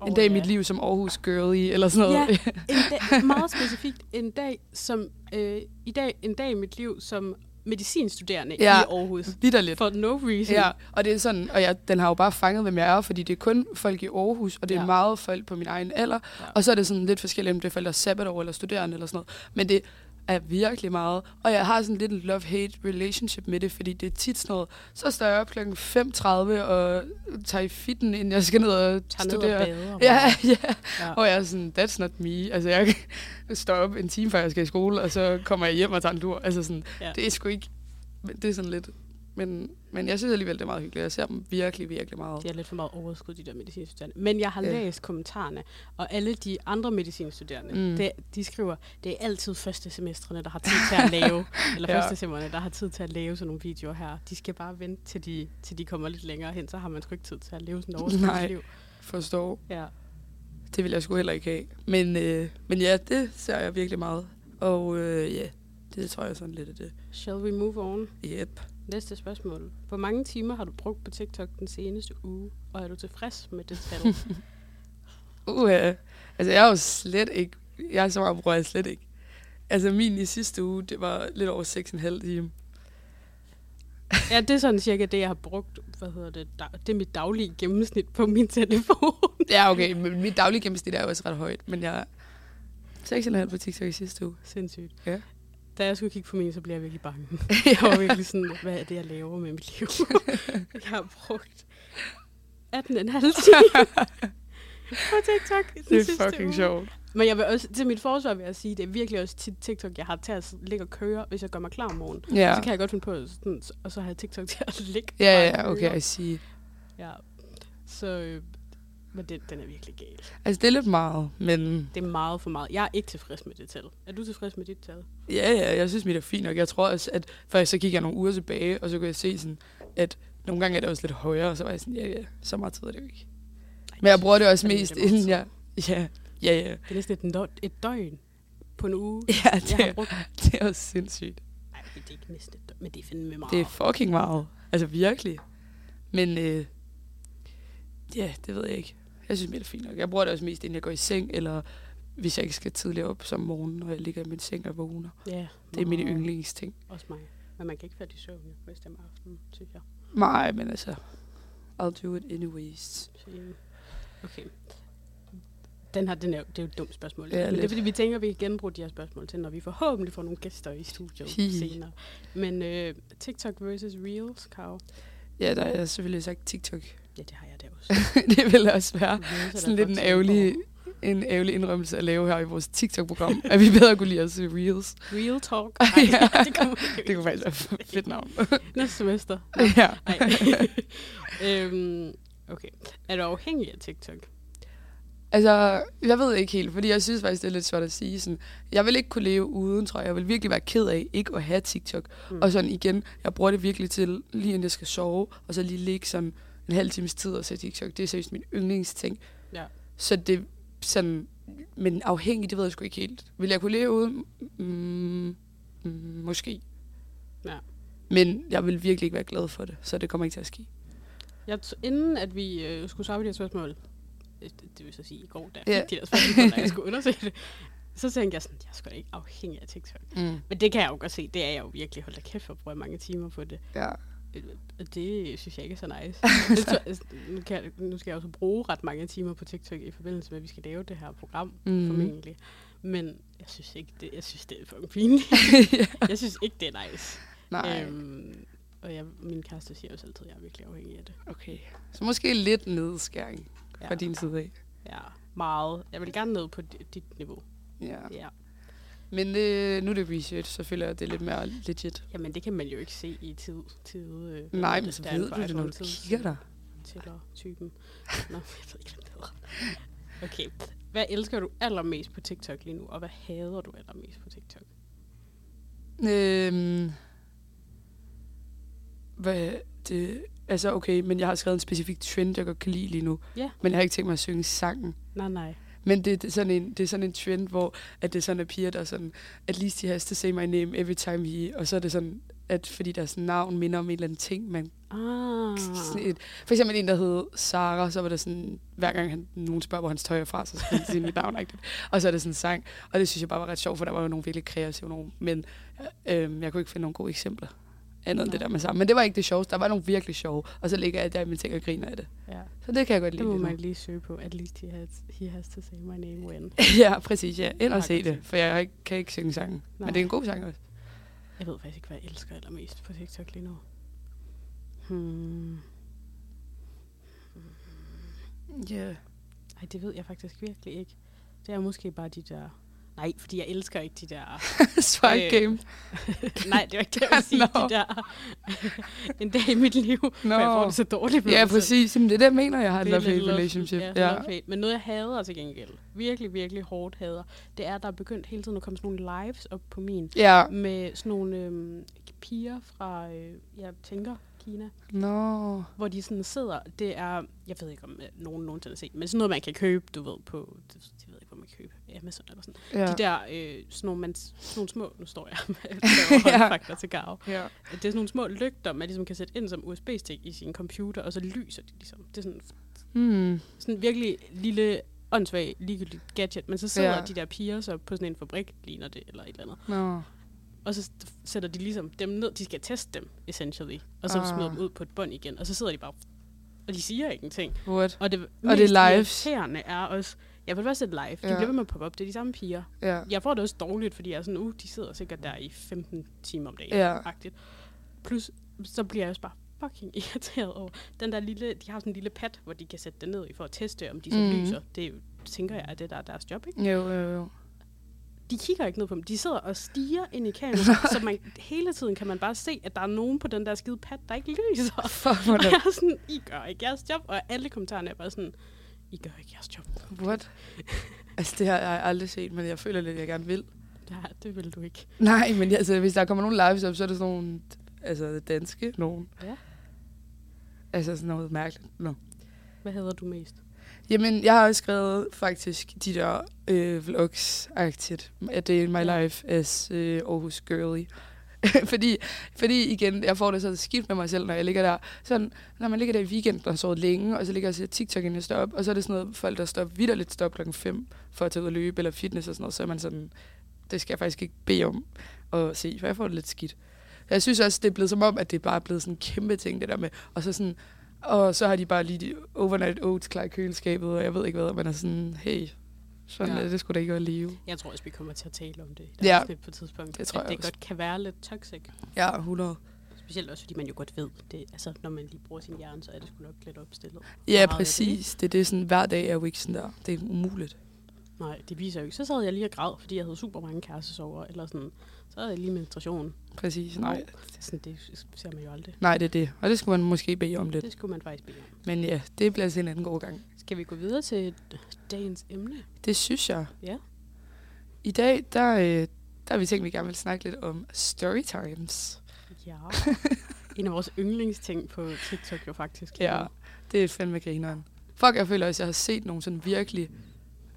[SPEAKER 3] ma- en dag i mit liv som Aarhus girlie, eller sådan noget.
[SPEAKER 4] Ja. [LAUGHS] En dag, meget specifikt en dag som øh, i dag en dag i mit liv som medicinstuderende
[SPEAKER 3] Ja.
[SPEAKER 4] i Aarhus.
[SPEAKER 3] Vitterligt.
[SPEAKER 4] For no reason.
[SPEAKER 3] Ja, og det er sådan, og jeg, den har jo bare fanget, hvem jeg er, fordi det er kun folk i Aarhus, og det er
[SPEAKER 4] Ja.
[SPEAKER 3] meget folk på min egen alder.
[SPEAKER 4] Ja.
[SPEAKER 3] Og så er det sådan lidt forskelligt, om det er folk, der er sabbatår eller studerende eller sådan noget. Men det er virkelig meget. Og jeg har sådan lidt en love-hate relationship med det, fordi det er tit sådan noget, så står jeg op klokken 5.30 og tager i fitten, inden jeg skal ned og
[SPEAKER 4] Tager ned
[SPEAKER 3] studere.
[SPEAKER 4] og bader. [LAUGHS]
[SPEAKER 3] Ja, ja.
[SPEAKER 4] ja.
[SPEAKER 3] Og jeg er sådan, that's not me. Altså, jeg [LAUGHS] står op en time, før jeg skal i skole, og så kommer jeg hjem og tager en tur. Altså sådan,
[SPEAKER 4] Ja.
[SPEAKER 3] det er sgu ikke... Det er sådan lidt... Men, men jeg synes alligevel, det er meget hyggeligt. Jeg ser dem virkelig, virkelig meget.
[SPEAKER 4] Det er lidt for meget overskud, de der medicinstuderende. Men jeg har
[SPEAKER 3] Ja.
[SPEAKER 4] læst kommentarerne, og alle de andre medicinstuderende,
[SPEAKER 3] Mm.
[SPEAKER 4] det, de skriver, det er altid første semestrene, der har tid til at lave, [LAUGHS] eller
[SPEAKER 3] Ja.
[SPEAKER 4] første semesterne, der har tid til at lave sådan nogle videoer her. De skal bare vente, til de, til de kommer lidt længere hen, så har man sgu ikke tid til at leve sådan et
[SPEAKER 3] Nej.
[SPEAKER 4] overskudsliv.
[SPEAKER 3] Forstår.
[SPEAKER 4] Ja.
[SPEAKER 3] Det vil jeg sgu heller ikke have. Men, øh, men ja, det ser jeg virkelig meget. Og øh, ja, det tror jeg sådan lidt af det.
[SPEAKER 4] Shall we move on?
[SPEAKER 3] Yep.
[SPEAKER 4] Næste spørgsmål. Hvor mange timer har du brugt på TikTok den seneste uge, og er du tilfreds med det tal? [LAUGHS]
[SPEAKER 3] Uh, altså, jeg er jo slet ikke... Jeg er så meget bruger jeg slet ikke. Altså, min i sidste uge, det var lidt over 6,5 timer. [LAUGHS]
[SPEAKER 4] ja, det er sådan cirka det, jeg har brugt. Hvad hedder det? Det er mit daglige gennemsnit på min telefon.
[SPEAKER 3] Ja, okay, men mit daglige gennemsnit er jo også ret højt. Men jeg er 6,5 på TikTok i sidste uge.
[SPEAKER 4] Sindssygt.
[SPEAKER 3] Ja.
[SPEAKER 4] Da jeg skulle kigge på min, så blev jeg virkelig bange. [LAUGHS] jeg var virkelig sådan, hvad er det, jeg laver med mit liv? [LAUGHS] jeg har brugt 18,5 timer [LAUGHS] på TikTok. den
[SPEAKER 3] Det er fucking
[SPEAKER 4] uge.
[SPEAKER 3] sjovt.
[SPEAKER 4] Men jeg vil også, til mit forsvar vil jeg sige, det er virkelig også tit TikTok, jeg har til at ligge og køre, hvis jeg gør mig klar om morgenen.
[SPEAKER 3] Ja,
[SPEAKER 4] Så kan jeg godt finde på, sådan, og så har jeg TikTok til at ligge.
[SPEAKER 3] ja, ja, okay. I see.
[SPEAKER 4] Ja. Så, øh, men den, den er virkelig gal.
[SPEAKER 3] Altså, det er lidt meget, men
[SPEAKER 4] Det er meget for meget. Jeg er ikke tilfreds med det tal. Er du tilfreds med dit tal?
[SPEAKER 3] ja, ja, jeg synes, mit er fint nok. Jeg tror også, at faktisk så gik jeg nogle uger tilbage, og så kunne jeg se sådan, at nogle gange er det også lidt højere, og så var jeg sådan, ja, ja, så meget tid er det jo ikke. Men jeg bruger det også mest,
[SPEAKER 4] det
[SPEAKER 3] inden jeg... Ja, ja, ja.
[SPEAKER 4] Det er næsten et, dø- et døgn på en uge.
[SPEAKER 3] Ja, det,
[SPEAKER 4] Jeg har
[SPEAKER 3] er,
[SPEAKER 4] brugt...
[SPEAKER 3] det er også sindssygt.
[SPEAKER 4] Nej, det er ikke næsten et døgn, men det er fandme meget.
[SPEAKER 3] Det er fucking meget. Altså virkelig. Men øh, ja, det ved jeg ikke. Jeg synes, det er fint nok. Jeg bruger det også mest, inden jeg går i seng, eller hvis jeg ikke skal tidligere op som morgen, når jeg ligger i min seng og vågner.
[SPEAKER 4] Ja,
[SPEAKER 3] Det er mine
[SPEAKER 4] meget.
[SPEAKER 3] yndlingsting.
[SPEAKER 4] Også mig. Men man kan ikke falde i søvn, hvis det er om aftenen, synes jeg.
[SPEAKER 3] Nej, men altså, I'll do it anyways.
[SPEAKER 4] Ja. okay. Den her, den er, jo- det er jo et dumt spørgsmål.
[SPEAKER 3] Ja,
[SPEAKER 4] men det er
[SPEAKER 3] lidt.
[SPEAKER 4] fordi, vi tænker, at vi kan genbruge de her spørgsmål til, når vi forhåbentlig får nogle gæster i studiet
[SPEAKER 3] Hi.
[SPEAKER 4] senere. Men øh, TikTok versus Reels, Karo.
[SPEAKER 3] Ja, der er selvfølgelig sagt TikTok.
[SPEAKER 4] Ja, det har jeg da også. [LAUGHS]
[SPEAKER 3] det vil også være
[SPEAKER 4] da
[SPEAKER 3] sådan lidt en ærgerlig, en ærgerlig indrømmelse at lave her i vores TikTok-program, [LAUGHS] at vi bedre kunne lide at se Reels.
[SPEAKER 4] Real talk. [LAUGHS]
[SPEAKER 3] Ja.
[SPEAKER 4] Nej, det kunne,
[SPEAKER 3] Det kunne faktisk være et fedt navn.
[SPEAKER 4] Næste semester.
[SPEAKER 3] ja.
[SPEAKER 4] Øhm, okay. Er du afhængig af TikTok?
[SPEAKER 3] Altså, jeg ved ikke helt, fordi jeg synes faktisk, det er lidt svært at sige. Sådan, jeg vil ikke kunne leve uden, tror jeg. Jeg vil virkelig være ked af ikke at have TikTok.
[SPEAKER 4] Mm.
[SPEAKER 3] Og sådan igen, jeg bruger det virkelig til, lige inden jeg skal sove, og så lige ligge sådan en halv times tid og se TikTok. Det er seriøst min yndlingsting.
[SPEAKER 4] Ja.
[SPEAKER 3] Så det sådan, men afhængig, det ved jeg sgu ikke helt. Vil jeg kunne leve uden? Mm, mm, måske.
[SPEAKER 4] Ja.
[SPEAKER 3] Men jeg vil virkelig ikke være glad for det, så det kommer ikke til at ske.
[SPEAKER 4] Jeg t- inden at vi øh, skulle svare på de her spørgsmål, øh, det, det vil så sige i går, da
[SPEAKER 3] Ja.
[SPEAKER 4] de her spørgsmål, da jeg skulle undersøge det, så tænkte jeg sådan, jeg da ikke afhængig af TikTok.
[SPEAKER 3] Mm.
[SPEAKER 4] Men det kan jeg jo godt se, det er jeg jo virkelig. Hold da kæft, hvor bruger mange timer på det.
[SPEAKER 3] Ja.
[SPEAKER 4] Øh, Det synes jeg ikke er så nice. [LAUGHS] Tror, altså, nu, kan jeg, nu skal jeg også bruge ret mange timer på TikTok i forbindelse med, at vi skal lave det her program,
[SPEAKER 3] Mm.
[SPEAKER 4] formentlig. Men jeg synes ikke, det, jeg synes, det er fucking pinligt. [LAUGHS]
[SPEAKER 3] ja.
[SPEAKER 4] jeg synes ikke, det er nice.
[SPEAKER 3] Nej,
[SPEAKER 4] Øhm, og jeg, min kæreste siger også altid, at jeg er virkelig afhængig af det.
[SPEAKER 3] okay. Så måske lidt nedskæring
[SPEAKER 4] Ja,
[SPEAKER 3] fra din side af.
[SPEAKER 4] ja meget. Jeg vil gerne ned på di- dit niveau.
[SPEAKER 3] Ja.
[SPEAKER 4] Ja.
[SPEAKER 3] Men øh, nu er det research, så føler jeg, at det er lidt mere legit.
[SPEAKER 4] Jamen, det kan man jo ikke se i tid. tid øh,
[SPEAKER 3] Nej, men så ved du det, når du kigger der.
[SPEAKER 4] Tæller typen. [LAUGHS] Nå, jeg ved ikke, hvad det hedder. Okay. Hvad elsker du allermest på TikTok lige nu, og hvad hader du allermest på TikTok?
[SPEAKER 3] Øhm, hvad det, altså okay, men jeg har skrevet en specifik trend, jeg godt kan lide lige nu.
[SPEAKER 4] Ja.
[SPEAKER 3] Men jeg har ikke tænkt mig at synge sangen.
[SPEAKER 4] Nej, nej.
[SPEAKER 3] Men det, det, er sådan en, det er sådan en trend, hvor at det er sådan, at piger, der er sådan, at least he has to say my name every time he, og så er det sådan, at fordi deres navn minder om en eller anden ting, man
[SPEAKER 4] Ah.
[SPEAKER 3] et, for eksempel en, der hed Sara, så var det sådan, hver gang han, nogen spørger, hvor hans tøj er fra, så skal han sige mit navn. Ikke? Og så er det sådan en sang. Og det synes jeg bare var ret sjovt, for der var jo nogle virkelig kreative nogen. Men øh, jeg kunne ikke finde nogle gode eksempler. Andet end det der med sammen. Men det var ikke det sjoveste. Der var nogle virkelig sjove. Og så ligger jeg der i min ting og griner af det.
[SPEAKER 4] Ja.
[SPEAKER 3] Så det kan jeg godt
[SPEAKER 4] Det
[SPEAKER 3] lide.
[SPEAKER 4] må
[SPEAKER 3] lige nu.
[SPEAKER 4] man lige søge på. At least he has, he has to say my name when. [LAUGHS]
[SPEAKER 3] ja, præcis. Ja. Ind og se det. For jeg kan ikke synge sangen. Men det er en god sang også.
[SPEAKER 4] Jeg ved faktisk ikke, hvad jeg elsker allermest på TikTok lige nu. Hmm.
[SPEAKER 3] Ja. Yeah.
[SPEAKER 4] Ej, det ved jeg faktisk virkelig ikke. Det er måske bare de der... Nej, fordi jeg elsker ikke de der... [LAUGHS]
[SPEAKER 3] Swipe
[SPEAKER 4] Øh,
[SPEAKER 3] game. [LAUGHS]
[SPEAKER 4] Nej, det var ikke det, jeg ville [LAUGHS] sige.
[SPEAKER 3] Nå.
[SPEAKER 4] De der... en dag i mit liv,
[SPEAKER 3] Nå.
[SPEAKER 4] hvor jeg får det så dårligt.
[SPEAKER 3] Ja, præcis. Jamen, det er det, jeg mener, jeg har love-hate
[SPEAKER 4] lidt love-
[SPEAKER 3] relationship.
[SPEAKER 4] Ja,
[SPEAKER 3] Ja.
[SPEAKER 4] love-hate. Men noget, jeg hader til gengæld, virkelig, virkelig hårdt hader, det er, at der er begyndt hele tiden at komme sådan nogle lives op på min,
[SPEAKER 3] Ja.
[SPEAKER 4] med sådan nogle øhm, piger fra, øh, jeg tænker, Kina,
[SPEAKER 3] Nå.
[SPEAKER 4] hvor de sådan sidder, det er, jeg ved ikke om øh, nogen nogensinde har set, men sådan noget, man kan købe, du ved, på, ikke, man købe, Amazon eller sådan.
[SPEAKER 3] Ja.
[SPEAKER 4] De der, øh, sådan, nogle, man, sådan nogle små, nu står jeg med [LAUGHS]
[SPEAKER 3] Ja.
[SPEAKER 4] fakta til gav.
[SPEAKER 3] ja.
[SPEAKER 4] Det er sådan nogle små lygter, man ligesom kan sætte ind som USB-stik i sin computer, og så lyser de ligesom. Det er sådan,
[SPEAKER 3] Hmm.
[SPEAKER 4] sådan en virkelig lille, åndssvag, ligegyldigt gadget, men så sidder
[SPEAKER 3] Ja.
[SPEAKER 4] de der piger så på sådan en fabrik, ligner det, eller et eller andet.
[SPEAKER 3] Nå.
[SPEAKER 4] Og så sætter de ligesom dem ned, de skal teste dem, essentially, og så
[SPEAKER 3] Ah.
[SPEAKER 4] ah. smider dem ud på et bånd igen, og så sidder de bare, og de siger ingenting.
[SPEAKER 3] What?
[SPEAKER 4] Og det,
[SPEAKER 3] Og det er lives.
[SPEAKER 4] irriterende er også, jeg vil bare sætte live, de
[SPEAKER 3] Ja.
[SPEAKER 4] bliver ved med at poppe op, det er de samme piger.
[SPEAKER 3] Ja.
[SPEAKER 4] Jeg får det også dårligt, fordi jeg er sådan, uh, de sidder sikkert der i 15 timer om dagen.
[SPEAKER 3] Ja.
[SPEAKER 4] Agtigt. Plus, så bliver jeg også bare fucking [LAUGHS] irriteret over den der lille, de har sådan en lille pad, hvor de kan sætte det ned i for at teste, om de så mm. lyser. Det er tænker jeg, at det der er deres job, ikke?
[SPEAKER 3] Jo, jo, jo.
[SPEAKER 4] De kigger ikke ned på dem. De sidder og stiger ind i kameraet, [LAUGHS] så man, hele tiden kan man bare se, at der er nogen på den der skide pad, der ikke lyser.
[SPEAKER 3] Fuck,
[SPEAKER 4] Og jeg er sådan, I gør ikke jeres job. Og alle kommentarerne er bare sådan, I gør ikke jeres job.
[SPEAKER 3] What? Altså, det har jeg aldrig set, men jeg føler lidt, at jeg gerne vil.
[SPEAKER 4] Ja, det vil du ikke.
[SPEAKER 3] Nej, men altså, hvis der kommer nogle lives op, så er det sådan nogle, altså danske nogen.
[SPEAKER 4] Ja.
[SPEAKER 3] Altså sådan noget mærkeligt. Nå.
[SPEAKER 4] Hvad hader du mest?
[SPEAKER 3] Jamen, jeg har også skrevet faktisk de der øh, vlogs-agtigt. A day in my life as øh, Aarhus girly. [LAUGHS] fordi, fordi igen, jeg får det så skidt med mig selv, når jeg ligger der. Sådan, når man ligger der i weekenden og sover længe, og så ligger jeg og ser TikTok, inden jeg står op, og så er det sådan noget, folk, der står op, vidderligt står op klokken 5 for at tage ud og løbe, eller fitness og sådan noget, så er man sådan, det skal jeg faktisk ikke bede om at se, for jeg får det lidt skidt. Jeg synes også, det er blevet som om, at det bare er blevet sådan en kæmpe ting, det der med, og så sådan, og så har de bare lige de overnight oats klar i køleskabet, og jeg ved ikke hvad, man er sådan, hey, sådan
[SPEAKER 4] Ja.
[SPEAKER 3] er det skulle da ikke at leve.
[SPEAKER 4] Jeg tror også, vi kommer til at tale om det i
[SPEAKER 3] Ja.
[SPEAKER 4] ja. på et tidspunkt.
[SPEAKER 3] Det tror
[SPEAKER 4] at
[SPEAKER 3] jeg
[SPEAKER 4] det
[SPEAKER 3] også.
[SPEAKER 4] godt kan være lidt toxic.
[SPEAKER 3] Ja, 100.
[SPEAKER 4] Specielt også, fordi man jo godt ved, det, altså, når man lige bruger sin hjerne, så er det sgu nok lidt opstillet.
[SPEAKER 3] Ja,
[SPEAKER 4] af det,
[SPEAKER 3] præcis. Det er sådan, hver dag er jo ikke sådan der. Det er umuligt.
[SPEAKER 4] Nej, det viser jo ikke. Så sad jeg lige og græd, fordi jeg havde super mange kærestesover, eller sådan. Så havde jeg lige menstruation.
[SPEAKER 3] Præcis, nej.
[SPEAKER 4] Det, er sådan, det ser man jo aldrig.
[SPEAKER 3] Nej, det er det. Og det skulle man måske bede om lidt.
[SPEAKER 4] Det skulle man faktisk bede om.
[SPEAKER 3] Men ja, det bliver til en anden god gang.
[SPEAKER 4] Skal vi gå videre til dagens emne?
[SPEAKER 3] Det synes jeg.
[SPEAKER 4] Ja.
[SPEAKER 3] I dag, der, øh, der har vi tænkt, at vi gerne vil snakke lidt om storytimes.
[SPEAKER 4] Ja. en af vores yndlingsting på TikTok jo faktisk.
[SPEAKER 3] Ja, det er fandme grineren. Fuck, jeg føler også, at jeg har set nogle sådan virkelig...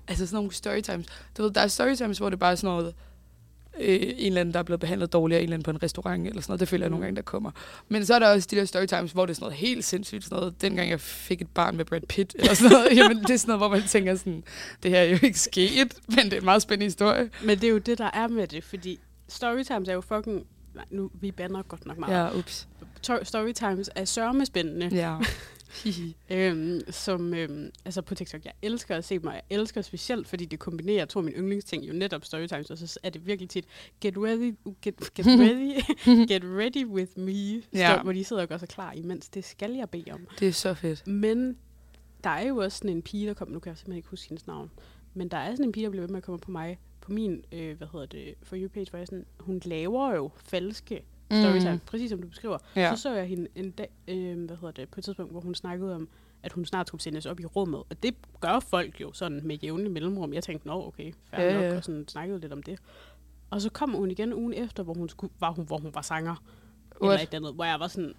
[SPEAKER 3] Altså sådan nogle storytimes. Du ved, der er storytimes, hvor det bare er sådan noget... Øh, en eller anden, der er blevet behandlet dårligere, en eller anden på en restaurant eller sådan noget. Det føler jeg nogle
[SPEAKER 4] Mm.
[SPEAKER 3] gange, der kommer. Men så er der også de der storytimes, hvor det er sådan noget helt sindssygt. Sådan noget, dengang jeg fik et barn med Brad Pitt, eller sådan noget. [LAUGHS] Jamen, det er sådan noget, hvor man tænker sådan, det her er jo ikke sket, men det er en meget spændende historie.
[SPEAKER 4] Men det er jo det, der er med det, fordi Storytimes er jo fucking nej, nu, vi bander godt nok meget.
[SPEAKER 3] Ja, ups.
[SPEAKER 4] To- Storytimes er sørmespændende.
[SPEAKER 3] Ja. [LAUGHS] [LAUGHS]
[SPEAKER 4] Øhm, som, øhm, altså på TikTok, jeg elsker at se mig. Jeg elsker specielt, fordi det kombinerer to af mine yndlingsting, jo netop storytimes, og så er det virkelig tit, get ready, get, get [LAUGHS] ready, [LAUGHS] get ready with me,
[SPEAKER 3] ja.
[SPEAKER 4] hvor de sidder og gør sig klar, imens det skal jeg bede om.
[SPEAKER 3] Det er så fedt.
[SPEAKER 4] Men der er jo også sådan en pige, der kommer, nu kan jeg simpelthen ikke huske hendes navn, men der er sådan en pige, der bliver ved med at komme på mig, på min, øh, hvad hedder det, for you page, hvor jeg sådan, hun laver jo falske storytime, mm. præcis som du beskriver.
[SPEAKER 3] Ja.
[SPEAKER 4] Så så jeg hende en dag, øh, hvad hedder det, på et tidspunkt, hvor hun snakkede om, at hun snart skulle sendes op i rummet. Og det gør folk jo sådan med jævnlig mellemrum. Jeg tænkte, nå okay, fair
[SPEAKER 3] Ja,
[SPEAKER 4] nok,
[SPEAKER 3] ja.
[SPEAKER 4] og sådan snakkede lidt om det. Og så kom hun igen ugen efter, hvor hun, skulle, var, hun, hvor hun var sanger. Eller
[SPEAKER 3] What?
[SPEAKER 4] et andet, hvor jeg var sådan,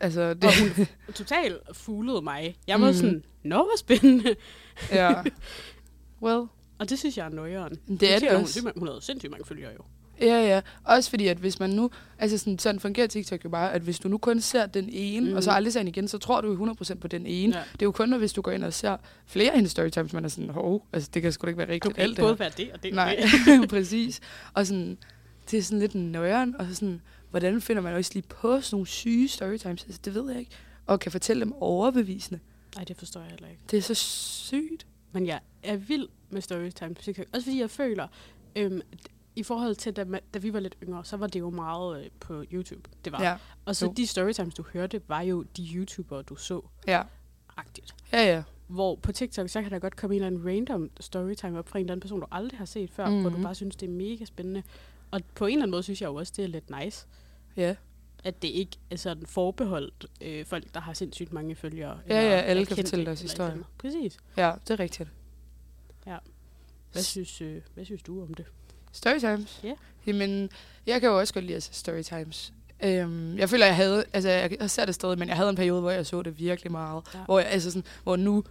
[SPEAKER 3] Altså, det,
[SPEAKER 4] og hun totalt fuglede mig. Jeg var mm. sådan, nå, hvor spændende.
[SPEAKER 3] ja. [LAUGHS] Well,
[SPEAKER 4] Og det synes jeg er nøjeren.
[SPEAKER 3] det er det også.
[SPEAKER 4] Hun, hun havde sindssygt mange følgere jo.
[SPEAKER 3] Ja, ja. Også fordi, at hvis man nu... Altså, sådan, sådan fungerer TikTok jo bare, at hvis du nu kun ser den ene, mm.
[SPEAKER 4] Mhm.
[SPEAKER 3] og så aldrig ser den igen, så tror du jo 100% på den ene.
[SPEAKER 4] Ja.
[SPEAKER 3] Det er jo kun, når hvis du går ind og ser flere af hendes storytimes, man er sådan, hov, altså, det kan sgu da ikke være
[SPEAKER 4] Du
[SPEAKER 3] rigtigt.
[SPEAKER 4] kan
[SPEAKER 3] alt
[SPEAKER 4] ikke både være det og det.
[SPEAKER 3] Nej,
[SPEAKER 4] det. [LAUGHS]
[SPEAKER 3] præcis. Og sådan, det er sådan lidt nøjeren, og så sådan, hvordan finder man også lige på sådan nogle syge storytimes? Altså, det ved jeg ikke. Og kan fortælle dem overbevisende.
[SPEAKER 4] Nej, det forstår jeg heller ikke.
[SPEAKER 3] Det er så sygt.
[SPEAKER 4] Men jeg er vild med storytime på TikTok. Også fordi jeg føler, øhm, i forhold til, da, da vi var lidt yngre, så var det jo meget øh, på YouTube. Det var.
[SPEAKER 3] Ja,
[SPEAKER 4] Og så
[SPEAKER 3] jo.
[SPEAKER 4] de storytimes, du hørte, var jo de YouTubere, du så.
[SPEAKER 3] ja.
[SPEAKER 4] Agtigt.
[SPEAKER 3] Ja, ja.
[SPEAKER 4] Hvor på TikTok, så kan der godt komme en eller anden random storytime op fra en eller anden person, du aldrig har set før, mm-hmm. hvor du
[SPEAKER 3] Mhm.
[SPEAKER 4] bare synes, det er mega spændende. Og på en eller anden måde synes jeg jo også, det er lidt nice,
[SPEAKER 3] Ja,
[SPEAKER 4] at det ikke er sådan forbeholdt øh, folk, der har sindssygt mange følgere.
[SPEAKER 3] Ja, ja, alle kan fortælle deres
[SPEAKER 4] eller
[SPEAKER 3] historie.
[SPEAKER 4] eller. Præcis.
[SPEAKER 3] ja, det er rigtigt.
[SPEAKER 4] Hvad synes, øh, hvad synes du om det?
[SPEAKER 3] Storytimes?
[SPEAKER 4] Ja.
[SPEAKER 3] Jamen, jeg kan jo også godt lide at se storytimes. Øhm, jeg føler, jeg havde, altså jeg, jeg ser det stadig, men jeg havde en periode, hvor jeg så det virkelig meget.
[SPEAKER 4] Ja.
[SPEAKER 3] Hvor, jeg, altså sådan, hvor nu,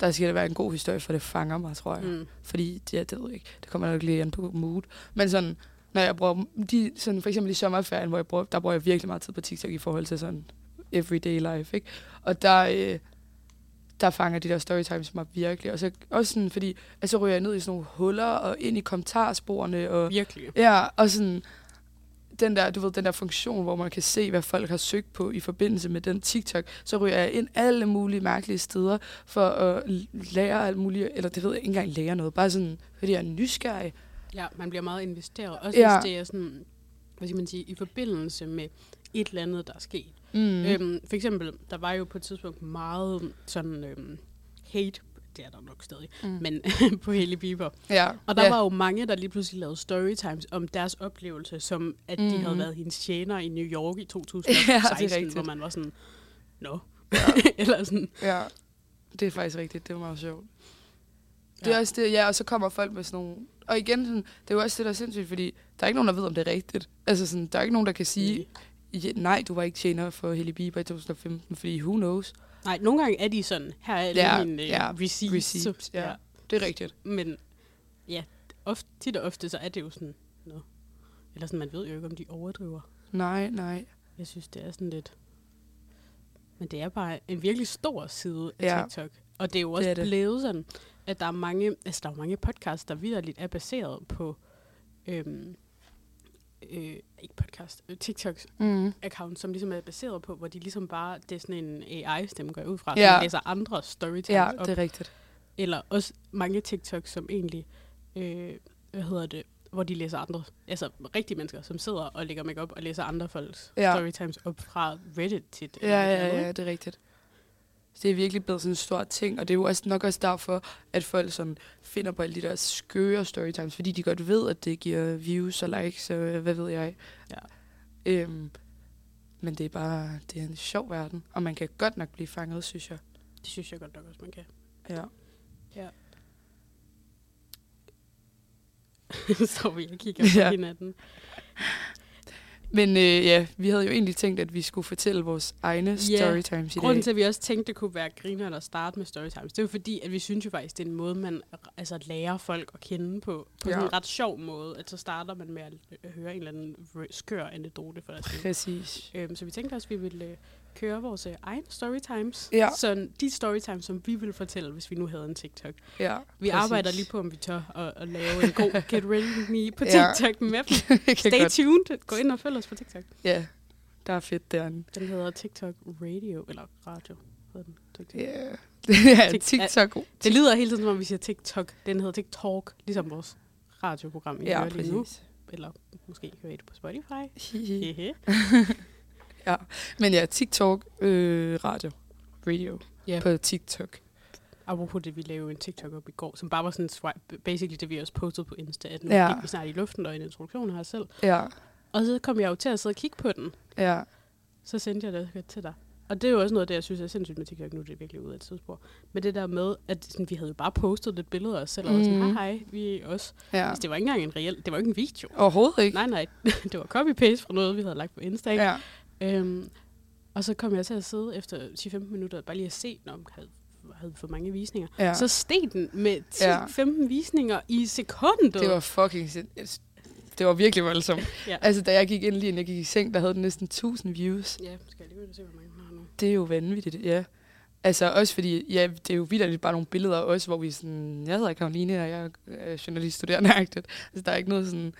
[SPEAKER 3] der skal det være en god historie, for det fanger mig, tror jeg.
[SPEAKER 4] Mm.
[SPEAKER 3] Fordi, det, det ved jeg ikke, det kommer nok lige an på mood. Men sådan, når jeg bruger, de, sådan for eksempel i sommerferien, hvor jeg bruger, der bruger jeg virkelig meget tid på TikTok i forhold til sådan everyday life, ikke? Og der, øh, der fanger de der storytimes mig virkelig. Og så også sådan, fordi, altså ryger jeg ned i sådan nogle huller, og ind i kommentarsporene, og
[SPEAKER 4] Virkelig.
[SPEAKER 3] Ja, og sådan den der, du ved, den der funktion, hvor man kan se, hvad folk har søgt på i forbindelse med den TikTok, så ryger jeg ind alle mulige mærkelige steder for at lære alt muligt, eller det ved jeg ikke engang lære noget, bare sådan, fordi jeg er nysgerrig.
[SPEAKER 4] Ja, man bliver meget investeret. Også
[SPEAKER 3] ja.
[SPEAKER 4] hvis det er sådan, hvad skal man sige, i forbindelse med et eller andet, der er sket.
[SPEAKER 3] Mm.
[SPEAKER 4] Mm. Øhm, for eksempel, der var jo på et tidspunkt meget sådan øhm, hate, det er der nok stadig,
[SPEAKER 3] Mm.
[SPEAKER 4] mm. men [LAUGHS] på Hailey Bieber.
[SPEAKER 3] ja,
[SPEAKER 4] Og der
[SPEAKER 3] ja.
[SPEAKER 4] ja. var jo mange, der lige pludselig lavede storytimes om deres oplevelse, som at de
[SPEAKER 3] Mhm.
[SPEAKER 4] havde været hendes tjener i New York i [LAUGHS]
[SPEAKER 3] Ja, det
[SPEAKER 4] 2016,
[SPEAKER 3] er rigtigt.
[SPEAKER 4] hvor man var sådan, nå.
[SPEAKER 3] Ja. [LAUGHS]
[SPEAKER 4] eller sådan,
[SPEAKER 3] Ja, det er faktisk rigtigt. Det var meget sjovt. Det er
[SPEAKER 4] Ja.
[SPEAKER 3] også det, ja, og så kommer folk med sådan nogle... Og igen, sådan, det er jo også det, der er sindssygt, fordi der er ikke nogen, der ved, om det er rigtigt. Altså, sådan, der er ikke nogen, der kan sige, ja, nej, du var ikke tjener for Hailey Bieber i 2015, fordi who knows?
[SPEAKER 4] Nej, nogle gange er de sådan, her er
[SPEAKER 3] Ja,
[SPEAKER 4] mine øh,
[SPEAKER 3] ja,
[SPEAKER 4] receipts.
[SPEAKER 3] receipts, ja. Det er rigtigt.
[SPEAKER 4] Men ja, ofte, tit og ofte, så er det jo sådan, nå. Eller sådan, man ved jo ikke, om de overdriver.
[SPEAKER 3] Nej, nej.
[SPEAKER 4] Jeg synes, det er sådan lidt... Men det er bare en virkelig stor side af
[SPEAKER 3] Ja.
[SPEAKER 4] ja. TikTok. Og det er jo også
[SPEAKER 3] Det er det.
[SPEAKER 4] blevet sådan, at der er mange, altså der er mange podcasts, der vidderligt er baseret på, øhm, øh, ikke podcast, øh, TikToks
[SPEAKER 3] Mm.
[SPEAKER 4] account, som ligesom er baseret på, hvor de ligesom bare, det er sådan en AI-stemme, går ud fra,
[SPEAKER 3] Ja.
[SPEAKER 4] som læser andre storytimes
[SPEAKER 3] Ja,
[SPEAKER 4] op.
[SPEAKER 3] det er rigtigt.
[SPEAKER 4] Eller også mange TikToks, som egentlig, øh, hvad hedder det, hvor de læser andre, altså rigtige mennesker, som sidder og lægger make op og læser andre folks
[SPEAKER 3] Ja.
[SPEAKER 4] ja. storytimes op fra Reddit til
[SPEAKER 3] Ja, ja, ja, det er rigtigt. Det er virkelig blevet sådan en stor ting, og det er jo også nok også derfor, at folk sådan finder på alle de der skøre storytimes, fordi de godt ved, at det giver views og likes, og hvad ved jeg.
[SPEAKER 4] Ja.
[SPEAKER 3] Øhm, men det er bare, det er en sjov verden, og man kan godt nok blive fanget, synes jeg.
[SPEAKER 4] Det synes jeg godt nok også, man kan.
[SPEAKER 3] Ja. [LAUGHS]
[SPEAKER 4] Så vi og kigger på
[SPEAKER 3] Ja.
[SPEAKER 4] ja. hinanden.
[SPEAKER 3] Men øh, ja, vi havde jo egentlig tænkt, at vi skulle fortælle vores egne
[SPEAKER 4] Ja.
[SPEAKER 3] storytimes i
[SPEAKER 4] Grunden
[SPEAKER 3] dag.
[SPEAKER 4] til, at vi også tænkte, det kunne være grineren at starte med storytimes, det er fordi, at vi synes jo faktisk, det er en måde, man altså, lærer folk at kende på. På
[SPEAKER 3] Ja.
[SPEAKER 4] en ret sjov måde. At så starter man med at øh, høre en eller anden skør anekdote for dig.
[SPEAKER 3] Præcis.
[SPEAKER 4] Øhm, så vi tænkte også, at vi ville øh, køre vores øh, egen storytimes.
[SPEAKER 3] Ja.
[SPEAKER 4] Så de storytimes, som vi ville fortælle, hvis vi nu havde en TikTok.
[SPEAKER 3] Ja,
[SPEAKER 4] Vi
[SPEAKER 3] præcis.
[SPEAKER 4] arbejder lige på, om vi tør at, at lave en god [LAUGHS] Get Ready With Me på
[SPEAKER 3] Ja.
[SPEAKER 4] TikTok med dem. [LAUGHS]
[SPEAKER 3] Det kan
[SPEAKER 4] Stay
[SPEAKER 3] godt.
[SPEAKER 4] tuned. Gå ind og følg os på TikTok.
[SPEAKER 3] Ja, der er fedt derinde.
[SPEAKER 4] Den hedder TikTok Radio, eller radio. hedder den. TikTok.
[SPEAKER 3] Ja, [LAUGHS] er
[SPEAKER 4] Tik-
[SPEAKER 3] TikTok.
[SPEAKER 4] Det lyder hele tiden, som om vi siger TikTok. Den hedder TikTok, ligesom vores radioprogram, I
[SPEAKER 3] Ja,
[SPEAKER 4] hører lige nu. Eller måske hører I det på Spotify. [LAUGHS] Hehe.
[SPEAKER 3] Men ja, TikTok, øh, radio, radio
[SPEAKER 4] Ja.
[SPEAKER 3] på TikTok.
[SPEAKER 4] Apropos det, vi lavede en TikTok op i går, som bare var sådan swipe, basically det, vi også postede på Insta, at nu
[SPEAKER 3] Ja.
[SPEAKER 4] ja. gik vi snart i luften og en introduktion os selv.
[SPEAKER 3] Ja,
[SPEAKER 4] Og så kom jeg jo til at sidde og kigge på den.
[SPEAKER 3] ja,
[SPEAKER 4] Så sendte jeg det til dig. Og det er jo også noget af det, jeg synes er sindssygt med TikTok. Nu er det virkelig ud af et tidsspor. Men det der med, at sådan, vi havde jo bare postet lidt billeder af os selv, og sådan,
[SPEAKER 3] Mhm.
[SPEAKER 4] hej, hej, vi er os.
[SPEAKER 3] ja.
[SPEAKER 4] Altså, det var ikke engang en reel, det var ikke en video.
[SPEAKER 3] Overhovedet ikke.
[SPEAKER 4] Nej, nej, [LAUGHS] det var copy-paste fra noget, vi havde lagt på Insta. ikke?
[SPEAKER 3] Ja.
[SPEAKER 4] Øhm, og så kom jeg til at sidde efter 10-15 minutter, bare lige at se, når jeg havde, havde for mange visninger.
[SPEAKER 3] ja.
[SPEAKER 4] Ja. Så steg den med
[SPEAKER 3] Ja.
[SPEAKER 4] 10-15 visninger i sekundet.
[SPEAKER 3] Det var fucking Det var virkelig voldsomt. [LAUGHS]
[SPEAKER 4] Ja.
[SPEAKER 3] Altså, da jeg gik ind lige inden jeg gik i seng, der havde den næsten 1000 views.
[SPEAKER 4] Ja, skal jeg lige se, hvor mange den har nu.
[SPEAKER 3] Det er jo vanvittigt, ja. Altså også fordi, ja, det er jo vildt bare nogle billeder os, hvor vi sådan, jeg hedder Karoline, og jeg er journaliststuderende. Altså, der er ikke noget sådan,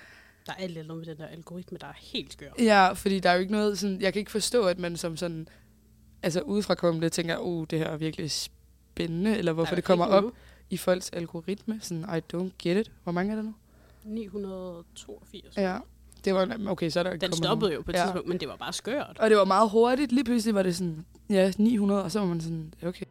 [SPEAKER 4] Der er alt eller med den der algoritme, der er helt skør.
[SPEAKER 3] Ja, fordi der er jo ikke noget sådan... Jeg kan ikke forstå, at man som sådan... Altså udefra kommende tænker, oh, det her er virkelig spændende, eller hvorfor det kommer op i folks algoritme. Sådan, I don't get it. Hvor mange er der nu?
[SPEAKER 4] 982.
[SPEAKER 3] Ja. Det var, okay, så er der
[SPEAKER 4] Den stoppede
[SPEAKER 3] nogen.
[SPEAKER 4] jo på et
[SPEAKER 3] Ja.
[SPEAKER 4] tidspunkt, men det var bare skørt.
[SPEAKER 3] Og det var meget hurtigt. Lige pludselig var det sådan, ja, 900, og så var man sådan, okay.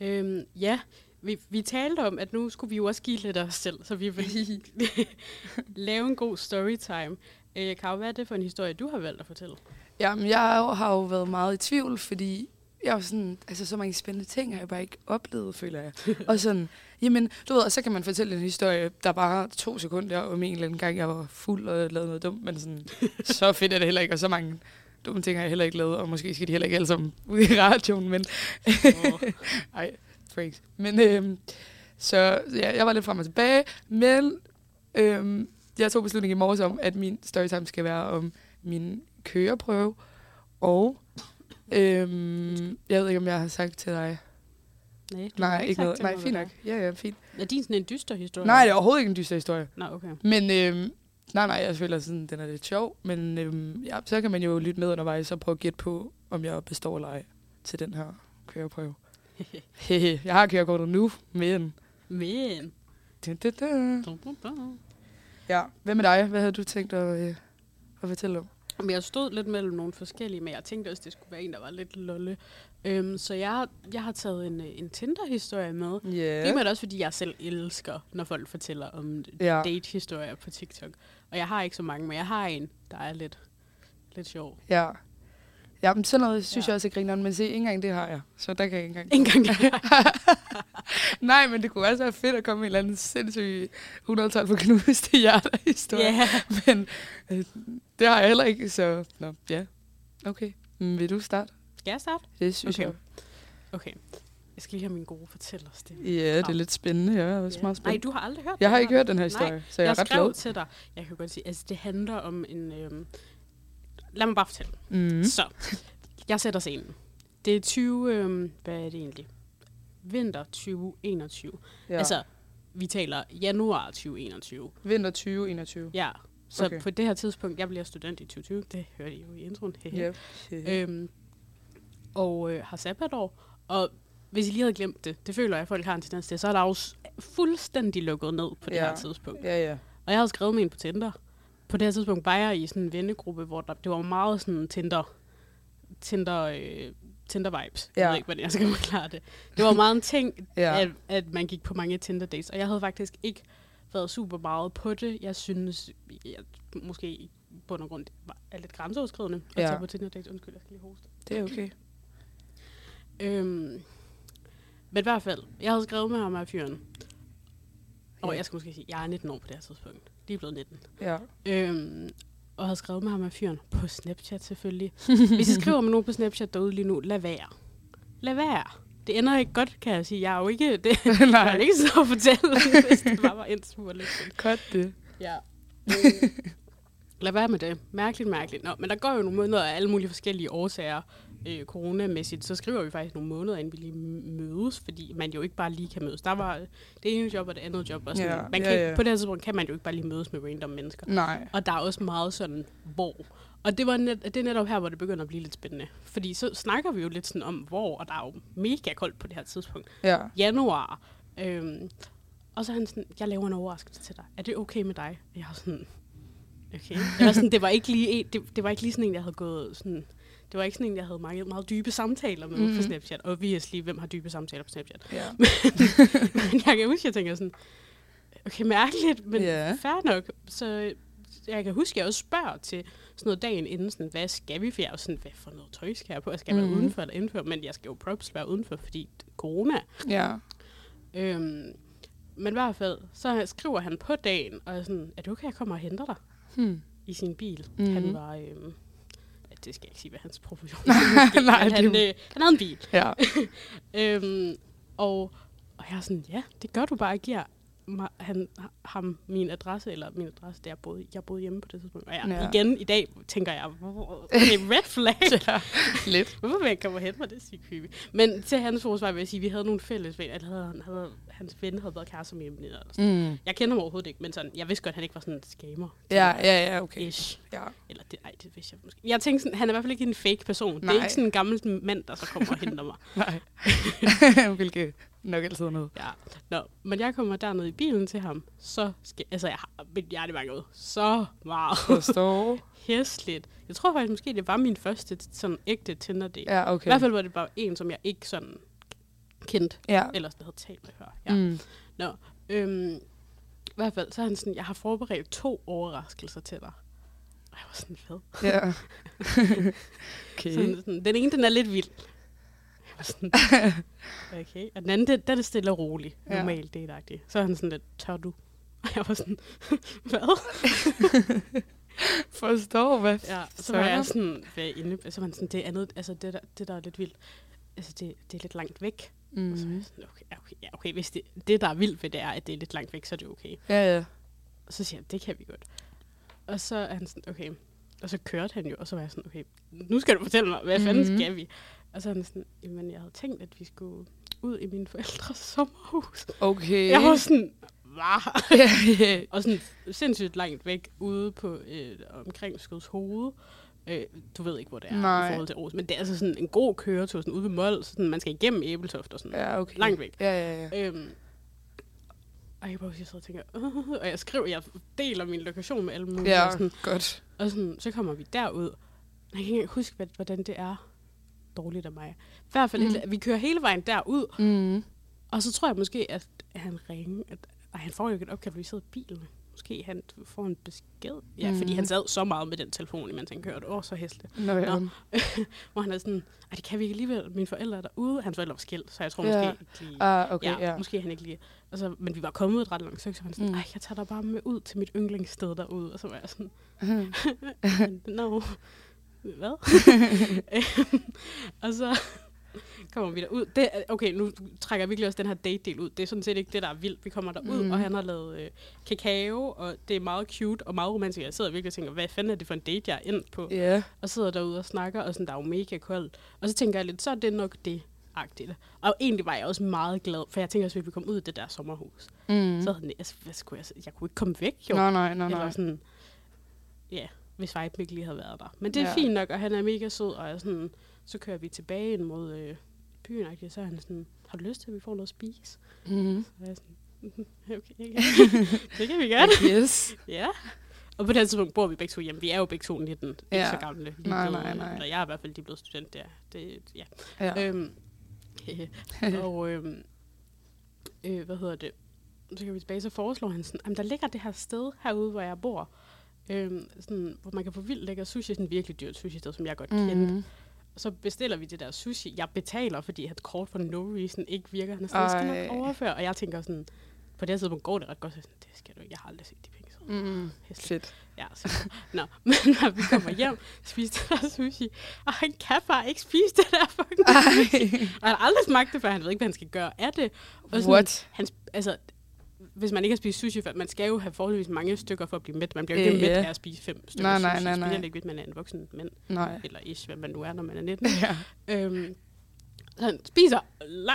[SPEAKER 4] Øhm, ja, vi, vi talte om, at nu skulle vi jo også give lidt af os selv, så vi vil [LAUGHS] lave en god storytime. Øh, Karo, hvad er det for en historie, du har valgt at fortælle?
[SPEAKER 3] Jamen, jeg har jo- været meget i tvivl, fordi jeg var sådan, altså så mange spændende ting har jeg bare ikke oplevet, føler jeg. [LAUGHS] og sådan, jamen, du ved, og så kan man fortælle en historie, der bare to sekunder om en eller anden gang, jeg var fuld og lavede noget dumt, men sådan, så fedt er det heller ikke, og så mange dumme ting har jeg heller ikke lavet, og måske skal de heller ikke alle sammen ud i radioen, men [LAUGHS] ej, freaks. Men øhm, så ja, jeg var lidt frem og tilbage, men øhm, jeg tog beslutning i morges om, at min storytime skal være om min køreprøve, og øhm, jeg ved ikke, om jeg har sagt til dig.
[SPEAKER 4] Nej,
[SPEAKER 3] Nej, ikke noget. Nej, fint nok. Ja, ja, fint.
[SPEAKER 4] Er din sådan en dyster historie?
[SPEAKER 3] Nej, det er overhovedet ikke en dyster historie.
[SPEAKER 4] Nå, okay.
[SPEAKER 3] Men øhm, nej, nej, jeg føler sådan, den er lidt sjov. Men øhm, ja, så kan man jo lytte med undervejs og prøve at gætte på, om jeg består eller ej til den her køreprøve. [LAUGHS] Jeg har kørekortet nu, men...
[SPEAKER 4] Men...
[SPEAKER 3] Da, da, da. Ja, hvad med dig? Hvad havde du tænkt at, øh, at fortælle om?
[SPEAKER 4] Men jeg stod lidt mellem nogle forskellige, men jeg tænkte også, det skulle være en, der var lidt lolle. Øhm, så jeg, har- jeg har taget en, øh, en Tinder-historie med. Yeah. Det er også, fordi jeg selv elsker, når folk fortæller om
[SPEAKER 3] ja.
[SPEAKER 4] date-historier på TikTok. Og jeg har ikke så mange, men jeg har en, der er lidt, lidt sjov.
[SPEAKER 3] Ja. Ja, men sådan noget synes
[SPEAKER 4] Ja.
[SPEAKER 3] jeg også er grineren, men se, ikke engang det har jeg. Så der kan jeg ikke engang...
[SPEAKER 4] En gang [LAUGHS]
[SPEAKER 3] Nej, men det kunne også være fedt at komme med en eller anden sindssyg 112 for knuste hjerter historie.
[SPEAKER 4] Ja.
[SPEAKER 3] Men øh, det har jeg heller ikke, så nå, ja. Okay. Men vil du starte?
[SPEAKER 4] Skal jeg starte?
[SPEAKER 3] Det synes
[SPEAKER 4] Okay.
[SPEAKER 3] jeg.
[SPEAKER 4] Okay. Jeg skal lige have min gode fortællerstemme.
[SPEAKER 3] Ja, det er lidt spændende. Jeg er også
[SPEAKER 4] Ja.
[SPEAKER 3] meget
[SPEAKER 4] Nej,
[SPEAKER 3] spændt.
[SPEAKER 4] du har aldrig hørt
[SPEAKER 3] Jeg har
[SPEAKER 4] det
[SPEAKER 3] ikke hørt den her historie,
[SPEAKER 4] Nej,
[SPEAKER 3] så jeg,
[SPEAKER 4] jeg
[SPEAKER 3] er ret
[SPEAKER 4] skrev
[SPEAKER 3] glad.
[SPEAKER 4] til dig. Jeg kan godt sige, altså det handler om en... Øhm, lad mig bare fortælle.
[SPEAKER 3] Mm.
[SPEAKER 4] Så, jeg sætter scenen. Det er 20... Øhm, hvad er det egentlig? Vinter 2021.
[SPEAKER 3] Ja.
[SPEAKER 4] Altså, vi taler januar 2021.
[SPEAKER 3] Vinter 2021.
[SPEAKER 4] Ja, så
[SPEAKER 3] Okay.
[SPEAKER 4] på det her tidspunkt, jeg bliver student i 2020, det hørte I jo i introen.
[SPEAKER 3] Yep.
[SPEAKER 4] øhm, og øh, har sabbatår. Og hvis I lige havde glemt det, det føler jeg, at folk har en tendens til, så er der jo s- fuldstændig lukket ned på det
[SPEAKER 3] Ja.
[SPEAKER 4] her tidspunkt.
[SPEAKER 3] Ja, ja.
[SPEAKER 4] Og jeg havde skrevet med en på Tinder. På det her tidspunkt var jeg i sådan en vennegruppe, hvor der, det var meget sådan Tinder, Tinder, øh, Tinder vibes. Jeg
[SPEAKER 3] Ja.
[SPEAKER 4] ved ikke, hvordan jeg skal [LAUGHS] forklare det. Det var meget en ting, Ja. at, at man gik på mange Tinder dates. Og jeg havde faktisk ikke været super meget på det. Jeg synes, jeg, måske i bund og grund var- er lidt grænseoverskridende at
[SPEAKER 3] Ja.
[SPEAKER 4] tage på Tinder dates. Undskyld, jeg skal lige hoste.
[SPEAKER 3] Det er okay. [CLEARS THROAT]
[SPEAKER 4] Øhm, men i hvert fald, jeg havde skrevet med ham af fyren. Og
[SPEAKER 3] Ja.
[SPEAKER 4] jeg skal måske sige, jeg er 19 år på det her tidspunkt. Lige blevet 19.
[SPEAKER 3] Ja.
[SPEAKER 4] Øhm, og havde skrevet med ham af fyren på Snapchat selvfølgelig. [LAUGHS] Hvis I skriver med nogen på Snapchat derude lige nu, lad være. Lad være. Det ender ikke godt, kan jeg sige. Jeg er jo ikke... Det, [LAUGHS] jeg
[SPEAKER 3] Nej,
[SPEAKER 4] kan ikke så fortælle, [LAUGHS] hvis det bare var en smule lidt.
[SPEAKER 3] cut det.
[SPEAKER 4] Ja. lad være med det. Mærkeligt, mærkeligt. Nå, men der går jo nogle måneder af alle mulige forskellige årsager øh, coronamæssigt. Så skriver vi faktisk nogle måneder, inden vi lige mødes, fordi man jo ikke bare lige kan mødes. Der var det ene job og det andet job. Og sådan.
[SPEAKER 3] Ja,
[SPEAKER 4] man kan,
[SPEAKER 3] ja,
[SPEAKER 4] ikke-
[SPEAKER 3] ja.
[SPEAKER 4] På det her tidspunkt kan man jo ikke bare lige mødes med random mennesker.
[SPEAKER 3] Nej.
[SPEAKER 4] Og der er også meget sådan, hvor. Og det, var net, det er netop her, hvor det begynder at blive lidt spændende. Fordi så snakker vi jo lidt sådan om, hvor, og der er jo mega koldt på det her tidspunkt.
[SPEAKER 3] Ja.
[SPEAKER 4] Januar. Øhm, og så er han sådan, jeg laver en overraskelse til dig. Er det okay med dig? Jeg er sådan, okay. Eller sådan, det var ikke lige, det, det var ikke lige sådan en, jeg havde gået sådan, det var ikke sådan en, jeg havde meget, meget dybe samtaler med mm. på
[SPEAKER 3] Mhm.
[SPEAKER 4] Snapchat. Og vi lige, hvem har dybe samtaler på Snapchat?
[SPEAKER 3] Ja. [LAUGHS]
[SPEAKER 4] Men jeg kan huske, jeg tænker sådan, okay, mærkeligt, men yeah. fair nok. Så jeg kan huske, at jeg også spørger til sådan noget dagen inden, sådan, hvad skal vi? For jeg er jo sådan, hvad for noget tøj skal jeg på? Skal jeg være
[SPEAKER 3] Mhm.
[SPEAKER 4] udenfor eller indenfor? Men jeg skal jo props være udenfor, fordi corona.
[SPEAKER 3] Ja.
[SPEAKER 4] Øhm, men i hvert fald, så skriver han på dagen, og er sådan, er det okay, jeg kommer og henter dig
[SPEAKER 3] Hmm.
[SPEAKER 4] i sin bil?
[SPEAKER 3] Mhm.
[SPEAKER 4] Han var, øhm, det skal jeg ikke sige, hvad hans profession [LAUGHS]
[SPEAKER 3] Nej,
[SPEAKER 4] men han,
[SPEAKER 3] det-
[SPEAKER 4] øh, han havde en bil.
[SPEAKER 3] Ja. [LAUGHS]
[SPEAKER 4] Øhm, og, og jeg er sådan, ja, det gør du bare, giver han, ham min adresse, eller min adresse, der jeg boede, jeg boede hjemme på det tidspunkt. Og jeg,
[SPEAKER 3] Ja.
[SPEAKER 4] igen i dag tænker jeg, okay, red flag. [LAUGHS]
[SPEAKER 3] ja. Lidt.
[SPEAKER 4] Hvorfor vil jeg komme hente mig? Det sygt creepy. Men til hans forsvar vil jeg sige, at vi havde nogle fælles venner. Eller havde, han havde, hans ven havde været kæreste med. Eller sådan.
[SPEAKER 3] Mm.
[SPEAKER 4] Jeg kender ham overhovedet ikke, men sådan, jeg vidste godt, at han ikke var sådan en scammer.
[SPEAKER 3] Ja, ja, ja, okay.
[SPEAKER 4] Ish.
[SPEAKER 3] Ja.
[SPEAKER 4] Eller det, ej, det vidste jeg måske. Jeg tænkte sådan, han er i hvert fald ikke en fake person. Nej. Det er ikke sådan en gammel mand, der så kommer og henter mig. [LAUGHS]
[SPEAKER 3] Nej. [LAUGHS] Hvilket nok altid noget.
[SPEAKER 4] Ja. Nå, men jeg kommer derned i bilen til ham. Så skal, altså, jeg har mit hjerte banket. Så meget
[SPEAKER 3] Forstår. [LAUGHS]
[SPEAKER 4] hæsligt. Jeg tror faktisk måske, det var min første sådan ægte tinder date.
[SPEAKER 3] Ja,
[SPEAKER 4] I
[SPEAKER 3] okay.
[SPEAKER 4] hvert fald var det bare en, som jeg ikke sådan kendte.
[SPEAKER 3] Ja.
[SPEAKER 4] Eller sådan havde talt med før. Ja.
[SPEAKER 3] Mm.
[SPEAKER 4] Nå, øhm, i hvert fald, så er han sådan, jeg har forberedt to overraskelser til dig. Og jeg var sådan, fed.
[SPEAKER 3] Ja. [LAUGHS] [LAUGHS] okay.
[SPEAKER 4] Sådan, sådan, den ene, den er lidt vild. [LAUGHS] Sådan, okay. Og den anden, den, den er stille og rolig.
[SPEAKER 3] Ja.
[SPEAKER 4] Normalt, det er Så er han sådan lidt, tør du? [LAUGHS] Og jeg var sådan, [LAUGHS] hvad?
[SPEAKER 3] Forstår, hvad?
[SPEAKER 4] Ja, så var jeg sådan, hvad inde, så var han sådan, det andet, altså det der, det der er lidt vildt, altså det, det er lidt langt væk. Mm. Og så var
[SPEAKER 3] Mm.
[SPEAKER 4] jeg sådan, okay, ja, okay, ja, okay, hvis det, det der er vildt ved det er, at det er lidt langt væk, så er det okay.
[SPEAKER 3] Ja, ja.
[SPEAKER 4] Og så siger jeg, det kan vi godt. Og så er han sådan, okay. Og så kørte han jo, og så var jeg sådan, okay, nu skal du fortælle mig, hvad fanden
[SPEAKER 3] Mhm.
[SPEAKER 4] skal vi? Og så er han sådan, jamen jeg havde tænkt, at vi skulle ud i mine forældres [LAUGHS] sommerhus.
[SPEAKER 3] Okay.
[SPEAKER 4] Jeg var sådan, hvad? [LAUGHS]
[SPEAKER 3] ja.
[SPEAKER 4] og sådan sindssygt langt væk ude på øh, omkring Skøds hoved. Øh, du ved ikke, hvor det er
[SPEAKER 3] Nej.
[SPEAKER 4] i forhold til Aarhus, men det er altså sådan en god køretur sådan ude ved Mold, sådan man skal igennem Æbeltoft og sådan.
[SPEAKER 3] Ja, okay.
[SPEAKER 4] Langt væk.
[SPEAKER 3] Ja, ja, ja.
[SPEAKER 4] Øhm, og jeg bare jeg sidder og tænker, uh, og jeg skriver, jeg deler min lokation med alle mulige,
[SPEAKER 3] Ja,
[SPEAKER 4] og, sådan,
[SPEAKER 3] godt. og
[SPEAKER 4] sådan, så kommer vi derud. Jeg kan ikke huske, hvad- hvordan det er dårligt af mig. I hvert fald, mm. vi kører hele vejen derud,
[SPEAKER 3] Mm.
[SPEAKER 4] og så tror jeg måske, at han ringer, at ej, han får jo ikke et opkald, vi sidder i bilen. Måske han får en besked. Ja, mm. fordi han sad så meget med den telefon, imens han kørte. Åh, så hæsligt.
[SPEAKER 3] Nå, ja.
[SPEAKER 4] Nå. [LAUGHS] Hvor han er sådan, ej, det kan vi ikke alligevel. Mine forældre er derude. Hans forældre var skilt, så jeg tror
[SPEAKER 3] Ja.
[SPEAKER 4] måske ikke lige...
[SPEAKER 3] Ah, okay,
[SPEAKER 4] ja,
[SPEAKER 3] ja.
[SPEAKER 4] måske han ikke lige... Og så, men vi var kommet et ret langt stykke, så han sådan,
[SPEAKER 3] Mm.
[SPEAKER 4] ej, jeg tager dig bare med ud til mit yndlingssted derude. Og så var jeg sådan, [LAUGHS]
[SPEAKER 3] Mhm.
[SPEAKER 4] no. Hvad? [LAUGHS] og så [LAUGHS] kommer vi derud. Det, er- okay, nu trækker jeg virkelig også den her date-del ud. Det er sådan set ikke det, der er vildt. Vi kommer derud, mm. og han har lavet øh, kakao, og det er meget cute og meget romantisk. Jeg sidder virkelig og tænker, hvad fanden er det for en date, jeg er ind på?
[SPEAKER 3] Ja.
[SPEAKER 4] Og sidder derude og snakker, og sådan, der er jo mega koldt. Og så tænker jeg lidt, så er det nok det. Agtigt. Og egentlig var jeg også meget glad, for jeg tænker også, at vi kom ud af det der sommerhus.
[SPEAKER 3] Mm.
[SPEAKER 4] Så havde jeg, altså, hvad skulle jeg, jeg kunne ikke komme væk, jo.
[SPEAKER 3] Nej, nej,
[SPEAKER 4] Eller
[SPEAKER 3] nej.
[SPEAKER 4] sådan, ja, hvis Vibe ikke lige havde været der. Men det er
[SPEAKER 3] Ja.
[SPEAKER 4] fint nok, og han er mega sød, og jeg sådan, så kører vi tilbage ind mod øh, byen, og så er han sådan, har du lyst til, at vi får noget at spise?
[SPEAKER 3] Mm.
[SPEAKER 4] Så er jeg sådan, "Mhm, [LAUGHS] okay, okay. det kan vi godt. [LAUGHS]
[SPEAKER 3] Yes.
[SPEAKER 4] ja. Og på det tidspunkt bor vi begge to hjemme. Vi er jo begge to 19, ikke
[SPEAKER 3] Ja.
[SPEAKER 4] så gamle. Lige
[SPEAKER 3] Nej, nej, nej.
[SPEAKER 4] Eller jeg er i hvert fald lige blevet student der. Det, ja.
[SPEAKER 3] Ja.
[SPEAKER 4] Øhm, [LAUGHS] og øhm, øh, hvad hedder det? Så kan vi tilbage, så foreslår han sådan, "Jamen, der ligger det her sted herude, hvor jeg bor, øhm, sådan, hvor man kan få vildt lækker sushi, sådan virkelig dyrt sushi sted, som jeg godt kendte. Og så bestiller vi det der sushi. Jeg betaler, fordi hans kort for no reason ikke virker. Han er sådan, jeg skal nok overføre. Og jeg tænker sådan, på det her tidspunkt går det ret godt. Så sådan, det skal du ikke. Jeg har aldrig set de penge. Så.
[SPEAKER 3] Mm. Fedt.
[SPEAKER 4] Ja, så, nå, [LAUGHS] men når vi kommer hjem, spiser det der sushi, og han kan bare ikke spise det der fucking sushi. Og han har aldrig smagt det før, han ved ikke, hvad han skal gøre af det. Og sådan,
[SPEAKER 3] What?
[SPEAKER 4] Han, altså, hvis man ikke har spist sushi før, man skal jo have forholdsvis mange stykker for at blive mæt. Man bliver jo ikke
[SPEAKER 3] Øh,
[SPEAKER 4] mæt
[SPEAKER 3] ja.
[SPEAKER 4] af at spise fem stykker
[SPEAKER 3] Nej, nej,
[SPEAKER 4] sushi.
[SPEAKER 3] nej, nej.
[SPEAKER 4] Specielt ikke, hvis man er en voksen mand,
[SPEAKER 3] Nej.
[SPEAKER 4] eller ish, hvad man nu er, når man er 19. [LAUGHS]
[SPEAKER 3] Ja.
[SPEAKER 4] Øhm, så han spiser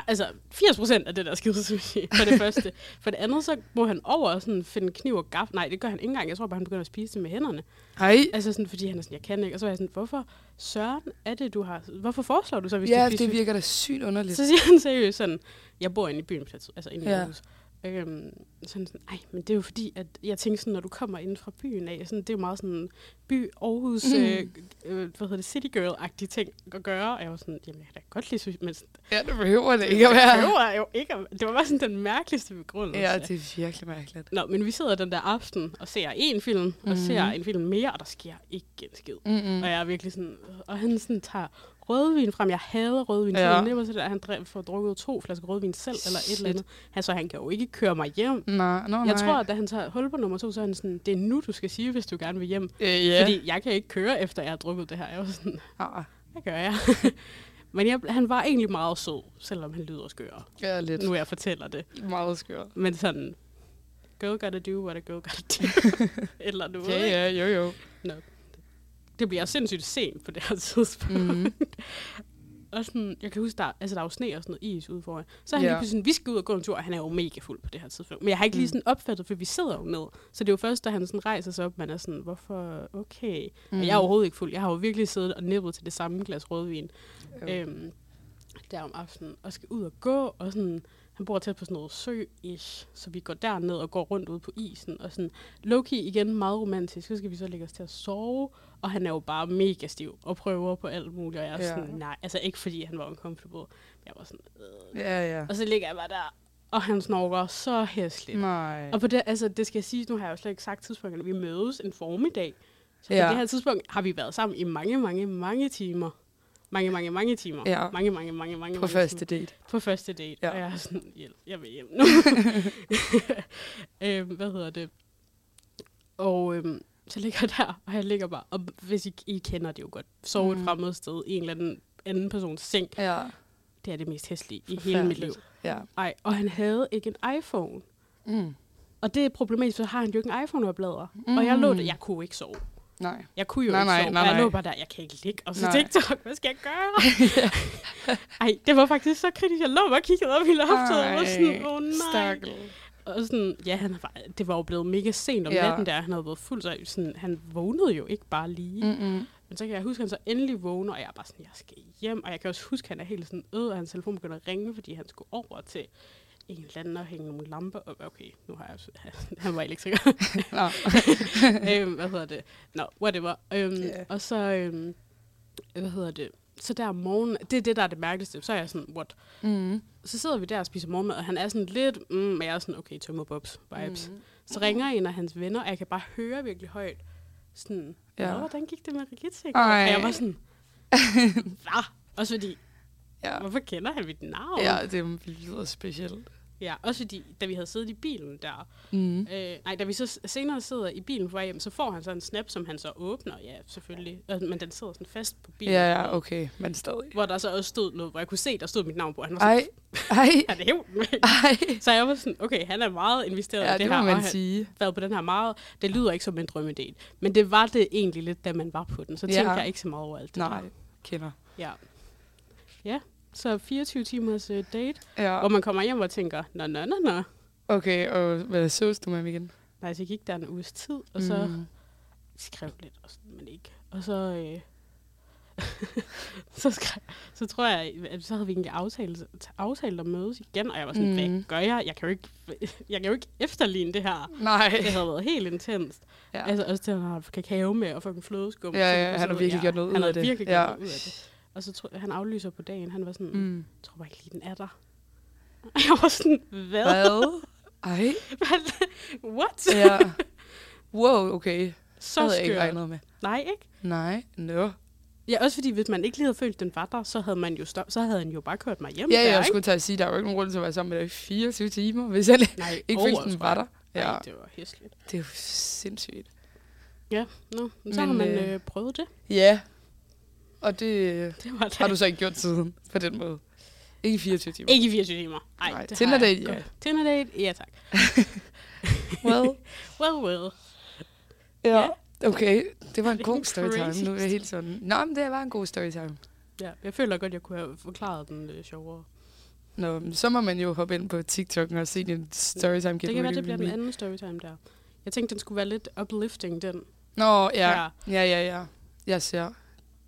[SPEAKER 4] altså 80% af det der skide sushi, [LAUGHS] for det første. For det andet, så må han over og sådan finde kniv og gaffel. Nej, det gør han ikke engang. Jeg tror bare, han begynder at spise det med hænderne.
[SPEAKER 3] Hej.
[SPEAKER 4] Altså sådan, fordi han er sådan, jeg kan ikke. Og så er jeg sådan, hvorfor søren er det, du har... Hvorfor foreslår du så, hvis
[SPEAKER 3] Ja,
[SPEAKER 4] du spiser
[SPEAKER 3] det virker da sygt underligt.
[SPEAKER 4] Så siger han seriøst sådan, jeg bor inde i byen, altså inde i
[SPEAKER 3] Ja.
[SPEAKER 4] Aarhus. Øhm, sådan sådan, ej, men det er jo fordi, at jeg tænker sådan, når du kommer ind fra byen af, sådan, det er jo meget sådan by, Aarhus,
[SPEAKER 3] Mm.
[SPEAKER 4] mm. øh, øh, hvad hedder det, city girl-agtige ting at gøre. Og jeg var sådan, jamen jeg kan da godt lide sushi, men sådan,
[SPEAKER 3] Ja, det behøver det ikke at
[SPEAKER 4] det
[SPEAKER 3] være.
[SPEAKER 4] behøver jo ikke at, det var bare sådan den mærkeligste begrundelse.
[SPEAKER 3] Ja, det er virkelig mærkeligt.
[SPEAKER 4] Nå, men vi sidder den der aften og ser en film, mm-hmm. og ser en film mere, og der sker ikke en skid.
[SPEAKER 3] Mm-mm.
[SPEAKER 4] Og jeg er virkelig sådan, og han sådan tager rødvin frem. Jeg hader rødvin.
[SPEAKER 3] Ja.
[SPEAKER 4] Ja. Det var sådan, at han drev, får drukket to flasker rødvin selv, eller et eller andet. Han, så han kan jo ikke køre mig hjem.
[SPEAKER 3] Nej, no,
[SPEAKER 4] Jeg
[SPEAKER 3] nej.
[SPEAKER 4] tror, at da han tager hul på nummer to, så er han sådan, det er nu, du skal sige, hvis du gerne vil hjem.
[SPEAKER 3] Øh, ja.
[SPEAKER 4] Fordi jeg kan ikke køre, efter jeg har drukket det her. Jeg var sådan,
[SPEAKER 3] Ah,
[SPEAKER 4] hvad gør jeg? [LAUGHS] Men jeg, han var egentlig meget sød, selvom han lyder skør.
[SPEAKER 3] ja, lidt.
[SPEAKER 4] Nu jeg fortæller det.
[SPEAKER 3] Meget skør.
[SPEAKER 4] Men sådan, girl gotta do what a girl gotta do. [LAUGHS] eller noget.
[SPEAKER 3] Ja, ja, jo, jo.
[SPEAKER 4] Det bliver sindssygt sent på det her [LAUGHS] tidspunkt.
[SPEAKER 3] Mm. [LAUGHS]
[SPEAKER 4] Og sådan, jeg kan huske, der, altså, der er jo sne og sådan noget is ude foran. Så er han
[SPEAKER 3] Ja.
[SPEAKER 4] lige pludselig sådan, vi skal ud og gå en tur, og han er jo mega fuld på det her tidspunkt. Men jeg har ikke lige
[SPEAKER 3] Mm.
[SPEAKER 4] sådan opfattet, for vi sidder jo ned. Så det er jo først, da han sådan rejser sig op, man er sådan, hvorfor, okay. Mm. Og jeg er overhovedet ikke fuld. Jeg har jo virkelig siddet og nippet til det samme glas rødvin
[SPEAKER 3] Jo.
[SPEAKER 4] øhm, der om aftenen, og skal ud og gå, og sådan, han bor tæt på sådan noget sø-ish, så vi går derned og går rundt ude på isen, og sådan, low-key igen meget romantisk, så skal vi så lægge os til at sove, og han er jo bare mega stiv, og prøver på alt muligt, og jeg er
[SPEAKER 3] Ja.
[SPEAKER 4] sådan, nej, altså ikke fordi han var uncomfortable, men jeg var sådan, øh.
[SPEAKER 3] Ja, ja.
[SPEAKER 4] og så ligger jeg bare der, og han snorker så hæsligt.
[SPEAKER 3] Nej.
[SPEAKER 4] Og på det, altså, det skal jeg sige, nu har jeg jo slet ikke sagt tidspunktet, vi mødes en formiddag. Så på
[SPEAKER 3] Ja.
[SPEAKER 4] det her tidspunkt har vi været sammen i mange, mange, mange timer. Mange, mange, mange timer.
[SPEAKER 3] Ja.
[SPEAKER 4] Mange, mange, mange, mange,
[SPEAKER 3] På
[SPEAKER 4] mange
[SPEAKER 3] første
[SPEAKER 4] timer.
[SPEAKER 3] date.
[SPEAKER 4] På første date.
[SPEAKER 3] Ja.
[SPEAKER 4] Og jeg er sådan, hjælp, jeg vil hjem nu. [LAUGHS] øhm, hvad hedder det? Og øhm, så ligger jeg der, og jeg ligger bare, og hvis I, I kender det jo godt, sove
[SPEAKER 3] Mm.
[SPEAKER 4] et fremmed sted i en eller anden anden persons seng,
[SPEAKER 3] Ja.
[SPEAKER 4] det er det mest hæslige i hele mit liv.
[SPEAKER 3] Ja.
[SPEAKER 4] Ej, og han havde ikke en iPhone.
[SPEAKER 3] Mm.
[SPEAKER 4] Og det er problematisk, for så har han jo ikke en iPhone at bladre. Mm. Og jeg lå der, jeg kunne ikke sove.
[SPEAKER 3] Nej.
[SPEAKER 4] Jeg kunne jo
[SPEAKER 3] Nej,
[SPEAKER 4] ikke
[SPEAKER 3] nej,
[SPEAKER 4] sove.
[SPEAKER 3] nej,
[SPEAKER 4] og jeg
[SPEAKER 3] nej.
[SPEAKER 4] lå bare der, jeg kan ikke ligge. Og så
[SPEAKER 3] Nej.
[SPEAKER 4] TikTok, hvad skal jeg gøre? [LAUGHS] Ej, det var faktisk så kritisk. Jeg lå bare og kiggede op i loftet, og var sådan, åh oh, nej.
[SPEAKER 3] Stakkel.
[SPEAKER 4] Og sådan, ja, han var, det var jo blevet mega sent om
[SPEAKER 3] Ja.
[SPEAKER 4] natten der. Han havde været fuld, så sådan, han vågnede jo ikke bare lige. Mm.
[SPEAKER 3] Mm-mm.
[SPEAKER 4] Men så kan jeg huske, at han så endelig vågner, og jeg er bare sådan, jeg skal hjem. Og jeg kan også huske, at han er helt sådan øde, og hans telefon begynder at ringe, fordi han skulle over til en eller anden og hænge nogle lamper op. Okay, nu har jeg [LAUGHS] han var elektriker. [LAUGHS]
[SPEAKER 3] Nå. [LAUGHS]
[SPEAKER 4] øhm, hvad hedder det? Nå, no, whatever. Øhm, yeah. Og så, øhm, hvad hedder det? Så der om morgenen, det er det, der er det mærkeligste. Så er jeg sådan, what?
[SPEAKER 3] Mm.
[SPEAKER 4] Så sidder vi der og spiser morgenmad, og han er sådan lidt, mm, men jeg er sådan, okay, tømmer bobs vibes. Mm. Så ringer en af hans venner, og jeg kan bare høre virkelig højt, sådan,
[SPEAKER 3] Ja.
[SPEAKER 4] hvordan gik det med Rigitte?
[SPEAKER 3] Ej.
[SPEAKER 4] Og jeg var sådan, hvad? Også fordi,
[SPEAKER 3] Ja.
[SPEAKER 4] hvorfor kender han mit navn?
[SPEAKER 3] ja, det lyder specielt.
[SPEAKER 4] Ja. Også fordi, da vi havde siddet i bilen der,
[SPEAKER 3] Mm.
[SPEAKER 4] Øh, nej, da vi så senere sidder i bilen på vej hjem, så får han så en snap, som han så åbner, ja, selvfølgelig. Men den sidder sådan fast på bilen.
[SPEAKER 3] Ja, ja, okay, men stadig.
[SPEAKER 4] Hvor der så også stod noget, hvor jeg kunne se, der stod mit navn på. Han var
[SPEAKER 3] Ej,
[SPEAKER 4] sådan,
[SPEAKER 3] ej, [LAUGHS]
[SPEAKER 4] er det hævn?
[SPEAKER 3] ej.
[SPEAKER 4] så jeg var sådan, okay, han er meget investeret
[SPEAKER 3] Ja,
[SPEAKER 4] i det,
[SPEAKER 3] det
[SPEAKER 4] her,
[SPEAKER 3] man
[SPEAKER 4] han
[SPEAKER 3] sige.
[SPEAKER 4] været på den her meget, det lyder ikke som en drømmedate, men det var det egentlig lidt, da man var på den, så
[SPEAKER 3] Ja.
[SPEAKER 4] tænkte jeg ikke så meget over alt det
[SPEAKER 3] Nej,
[SPEAKER 4] der.
[SPEAKER 3] kender.
[SPEAKER 4] Ja. Ja, så 24 timers uh, date,
[SPEAKER 3] Ja,
[SPEAKER 4] hvor man kommer hjem og tænker, nå, nå, nå, nå.
[SPEAKER 3] okay, og hvad sås du med ham igen?
[SPEAKER 4] Nej, så gik der en uges tid, og så
[SPEAKER 3] Mm.
[SPEAKER 4] skrev lidt, og sådan, men ikke. Og så, øh, [LAUGHS] så, skrev, så tror jeg, at så havde vi egentlig aftalt, aftalt at mødes igen, og jeg var sådan, mm. Hvad gør jeg? Jeg kan jo ikke, jeg kan jo ikke efterligne det her.
[SPEAKER 3] Nej.
[SPEAKER 4] Det havde været helt intenst.
[SPEAKER 3] Ja.
[SPEAKER 4] Ja. Altså også til, at han har kakao med og fucking flødeskum.
[SPEAKER 3] Ja, ja,
[SPEAKER 4] og
[SPEAKER 3] han har virkelig gjort noget
[SPEAKER 4] han
[SPEAKER 3] ud af
[SPEAKER 4] har
[SPEAKER 3] det.
[SPEAKER 4] virkelig
[SPEAKER 3] Ja.
[SPEAKER 4] gjort noget ud af det. Og så tror han aflyser på dagen. Han var sådan, mm. Jeg tror bare ikke lige, den er der. Og [LAUGHS] jeg var sådan, hvad?
[SPEAKER 3] Hvad? Ej. [LAUGHS]
[SPEAKER 4] What?
[SPEAKER 3] Ja. Wow, okay.
[SPEAKER 4] Så
[SPEAKER 3] havde jeg ikke regnet med.
[SPEAKER 4] Nej, ikke?
[SPEAKER 3] Nej, no.
[SPEAKER 4] Ja, også fordi hvis man ikke lige havde følt, den var der, så havde man jo stop, så havde han jo bare kørt mig hjem
[SPEAKER 3] Ja,
[SPEAKER 4] der,
[SPEAKER 3] jeg
[SPEAKER 4] ikke?
[SPEAKER 3] skulle tage at sige, der er jo ikke nogen grund til at være sammen med dig i 24 timer, hvis jeg
[SPEAKER 4] Nej, [LAUGHS]
[SPEAKER 3] ikke følte, den var der. Ja,
[SPEAKER 4] Nej, det var hæsligt.
[SPEAKER 3] det er jo sindssygt.
[SPEAKER 4] Ja, nå, men så
[SPEAKER 3] Men,
[SPEAKER 4] har man
[SPEAKER 3] øh,
[SPEAKER 4] øh, prøvet det.
[SPEAKER 3] Ja, og det
[SPEAKER 4] Det var det.
[SPEAKER 3] har du så ikke gjort siden, på den måde. Ikke i 24 timer.
[SPEAKER 4] Ikke i 24 timer. Ej,
[SPEAKER 3] Nej, Tinder-date,
[SPEAKER 4] jeg
[SPEAKER 3] ja.
[SPEAKER 4] godt. Tinder-date, ja tak. [LAUGHS] [LAUGHS]
[SPEAKER 3] Well,
[SPEAKER 4] Well, well.
[SPEAKER 3] ja. Okay, det var en
[SPEAKER 4] Det
[SPEAKER 3] god storytime.
[SPEAKER 4] crazy
[SPEAKER 3] Nu er jeg helt sådan... Nå, men det var en god storytime.
[SPEAKER 4] Ja, jeg føler godt, jeg kunne have forklaret den lidt sjovere.
[SPEAKER 3] Nå, så må man jo hoppe ind på TikTok og se din storytime.
[SPEAKER 4] Det kan være, det bliver den anden storytime der. Jeg tænkte, den skulle være lidt uplifting, den.
[SPEAKER 3] Nå, ja.
[SPEAKER 4] Ja.
[SPEAKER 3] Ja, ja, ja. Jeg ser.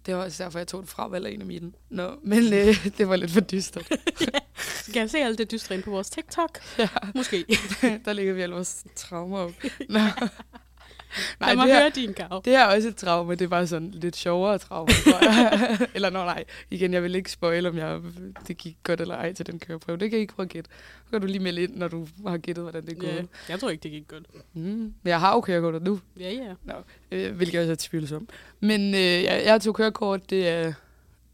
[SPEAKER 3] Det var også derfor, jeg tog det fra, eller en af mine. Nå, men øh, [LAUGHS] det var lidt for dystert. [LAUGHS]
[SPEAKER 4] Så kan jeg se alt det dystre ind på vores TikTok?
[SPEAKER 3] Ja.
[SPEAKER 4] Måske. [LAUGHS]
[SPEAKER 3] Der ligger vi alle vores traumer op. Nå.
[SPEAKER 4] Nej, Lad mig
[SPEAKER 3] det, her,
[SPEAKER 4] høre din gav.
[SPEAKER 3] det er også et traume. Det er bare sådan lidt sjovere traume. jeg. [LAUGHS] eller nå, nej. Igen, jeg vil ikke spoil, om jeg, det gik godt eller ej til den køreprøve. Det kan I ikke prøve at gætte. Så kan du lige melde ind, når du har gættet, hvordan det gået.
[SPEAKER 4] Ja, jeg tror ikke, det gik godt.
[SPEAKER 3] Mm. Men jeg har jo kørekort nu.
[SPEAKER 4] Ja, ja.
[SPEAKER 3] øh, hvilket også er tvivlsom. Men øh, jeg, jeg tog kørekort, det er,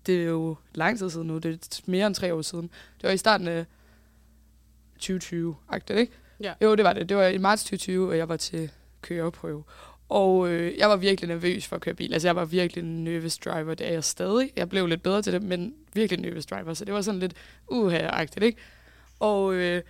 [SPEAKER 3] det er jo lang tid siden nu, det er mere end tre år siden. Det var i starten af 2020-agtigt, ikke?
[SPEAKER 4] Ja.
[SPEAKER 3] Jo, det var det. Det var i marts 2020, og jeg var til køreprøve. Og øh, jeg var virkelig nervøs for at køre bil. Altså, jeg var virkelig en nervous driver. Det er jeg stadig. Jeg blev lidt bedre til det, men virkelig nervous driver. Så det var sådan lidt uha-agtigt, ikke? Og øh,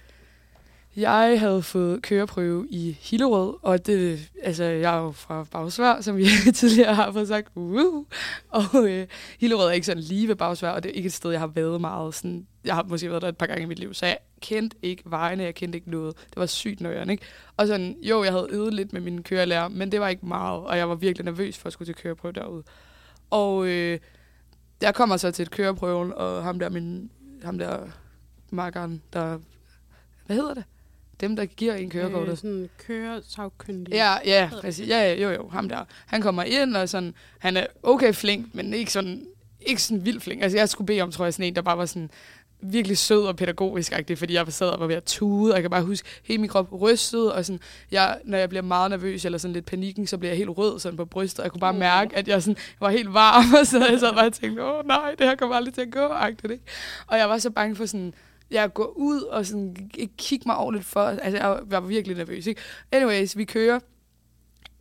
[SPEAKER 3] jeg havde fået køreprøve i Hillerød, og det, altså, jeg er jo fra Bagsvær, som vi [LAUGHS] tidligere har fået sagt. Uh, og øh, Hillerød er ikke sådan lige ved Bagsvær, og det er ikke et sted, jeg har været meget. Sådan, jeg har måske været der et par gange i mit liv, så jeg kendte ikke vejene, jeg kendte ikke noget. Det var sygt nøjeren, ikke? Og sådan, jo, jeg havde øvet lidt med min kørelærer, men det var ikke meget, og jeg var virkelig nervøs for at skulle til køreprøve derude. Og øh, jeg kommer så til et køreprøven, og ham der, min, ham der makkeren, der, hvad hedder det? Dem, der giver en kørekortet.
[SPEAKER 4] Øh, sådan køresagkyndig.
[SPEAKER 3] Ja, ja, præcis. Ja, ja, jo, jo, ham der. Han kommer ind, og sådan, han er okay flink, men ikke sådan, ikke sådan vildt flink. Altså, jeg skulle bede om, tror jeg, sådan en, der bare var sådan virkelig sød og pædagogisk fordi jeg sad og var ved at tude, og jeg kan bare huske, hele min krop rystede, og sådan, jeg, når jeg bliver meget nervøs, eller sådan lidt panikken, så bliver jeg helt rød sådan på brystet, og jeg kunne bare mærke, at jeg sådan, var helt varm, [LAUGHS] og så jeg sad bare og tænkte, åh nej, det her kommer aldrig til at gå, agtigt, ikke? Og jeg var så bange for sådan, jeg går ud og sådan, kigge mig ordentligt for. Altså, jeg var- jeg var virkelig nervøs, ikke? Anyways, vi kører.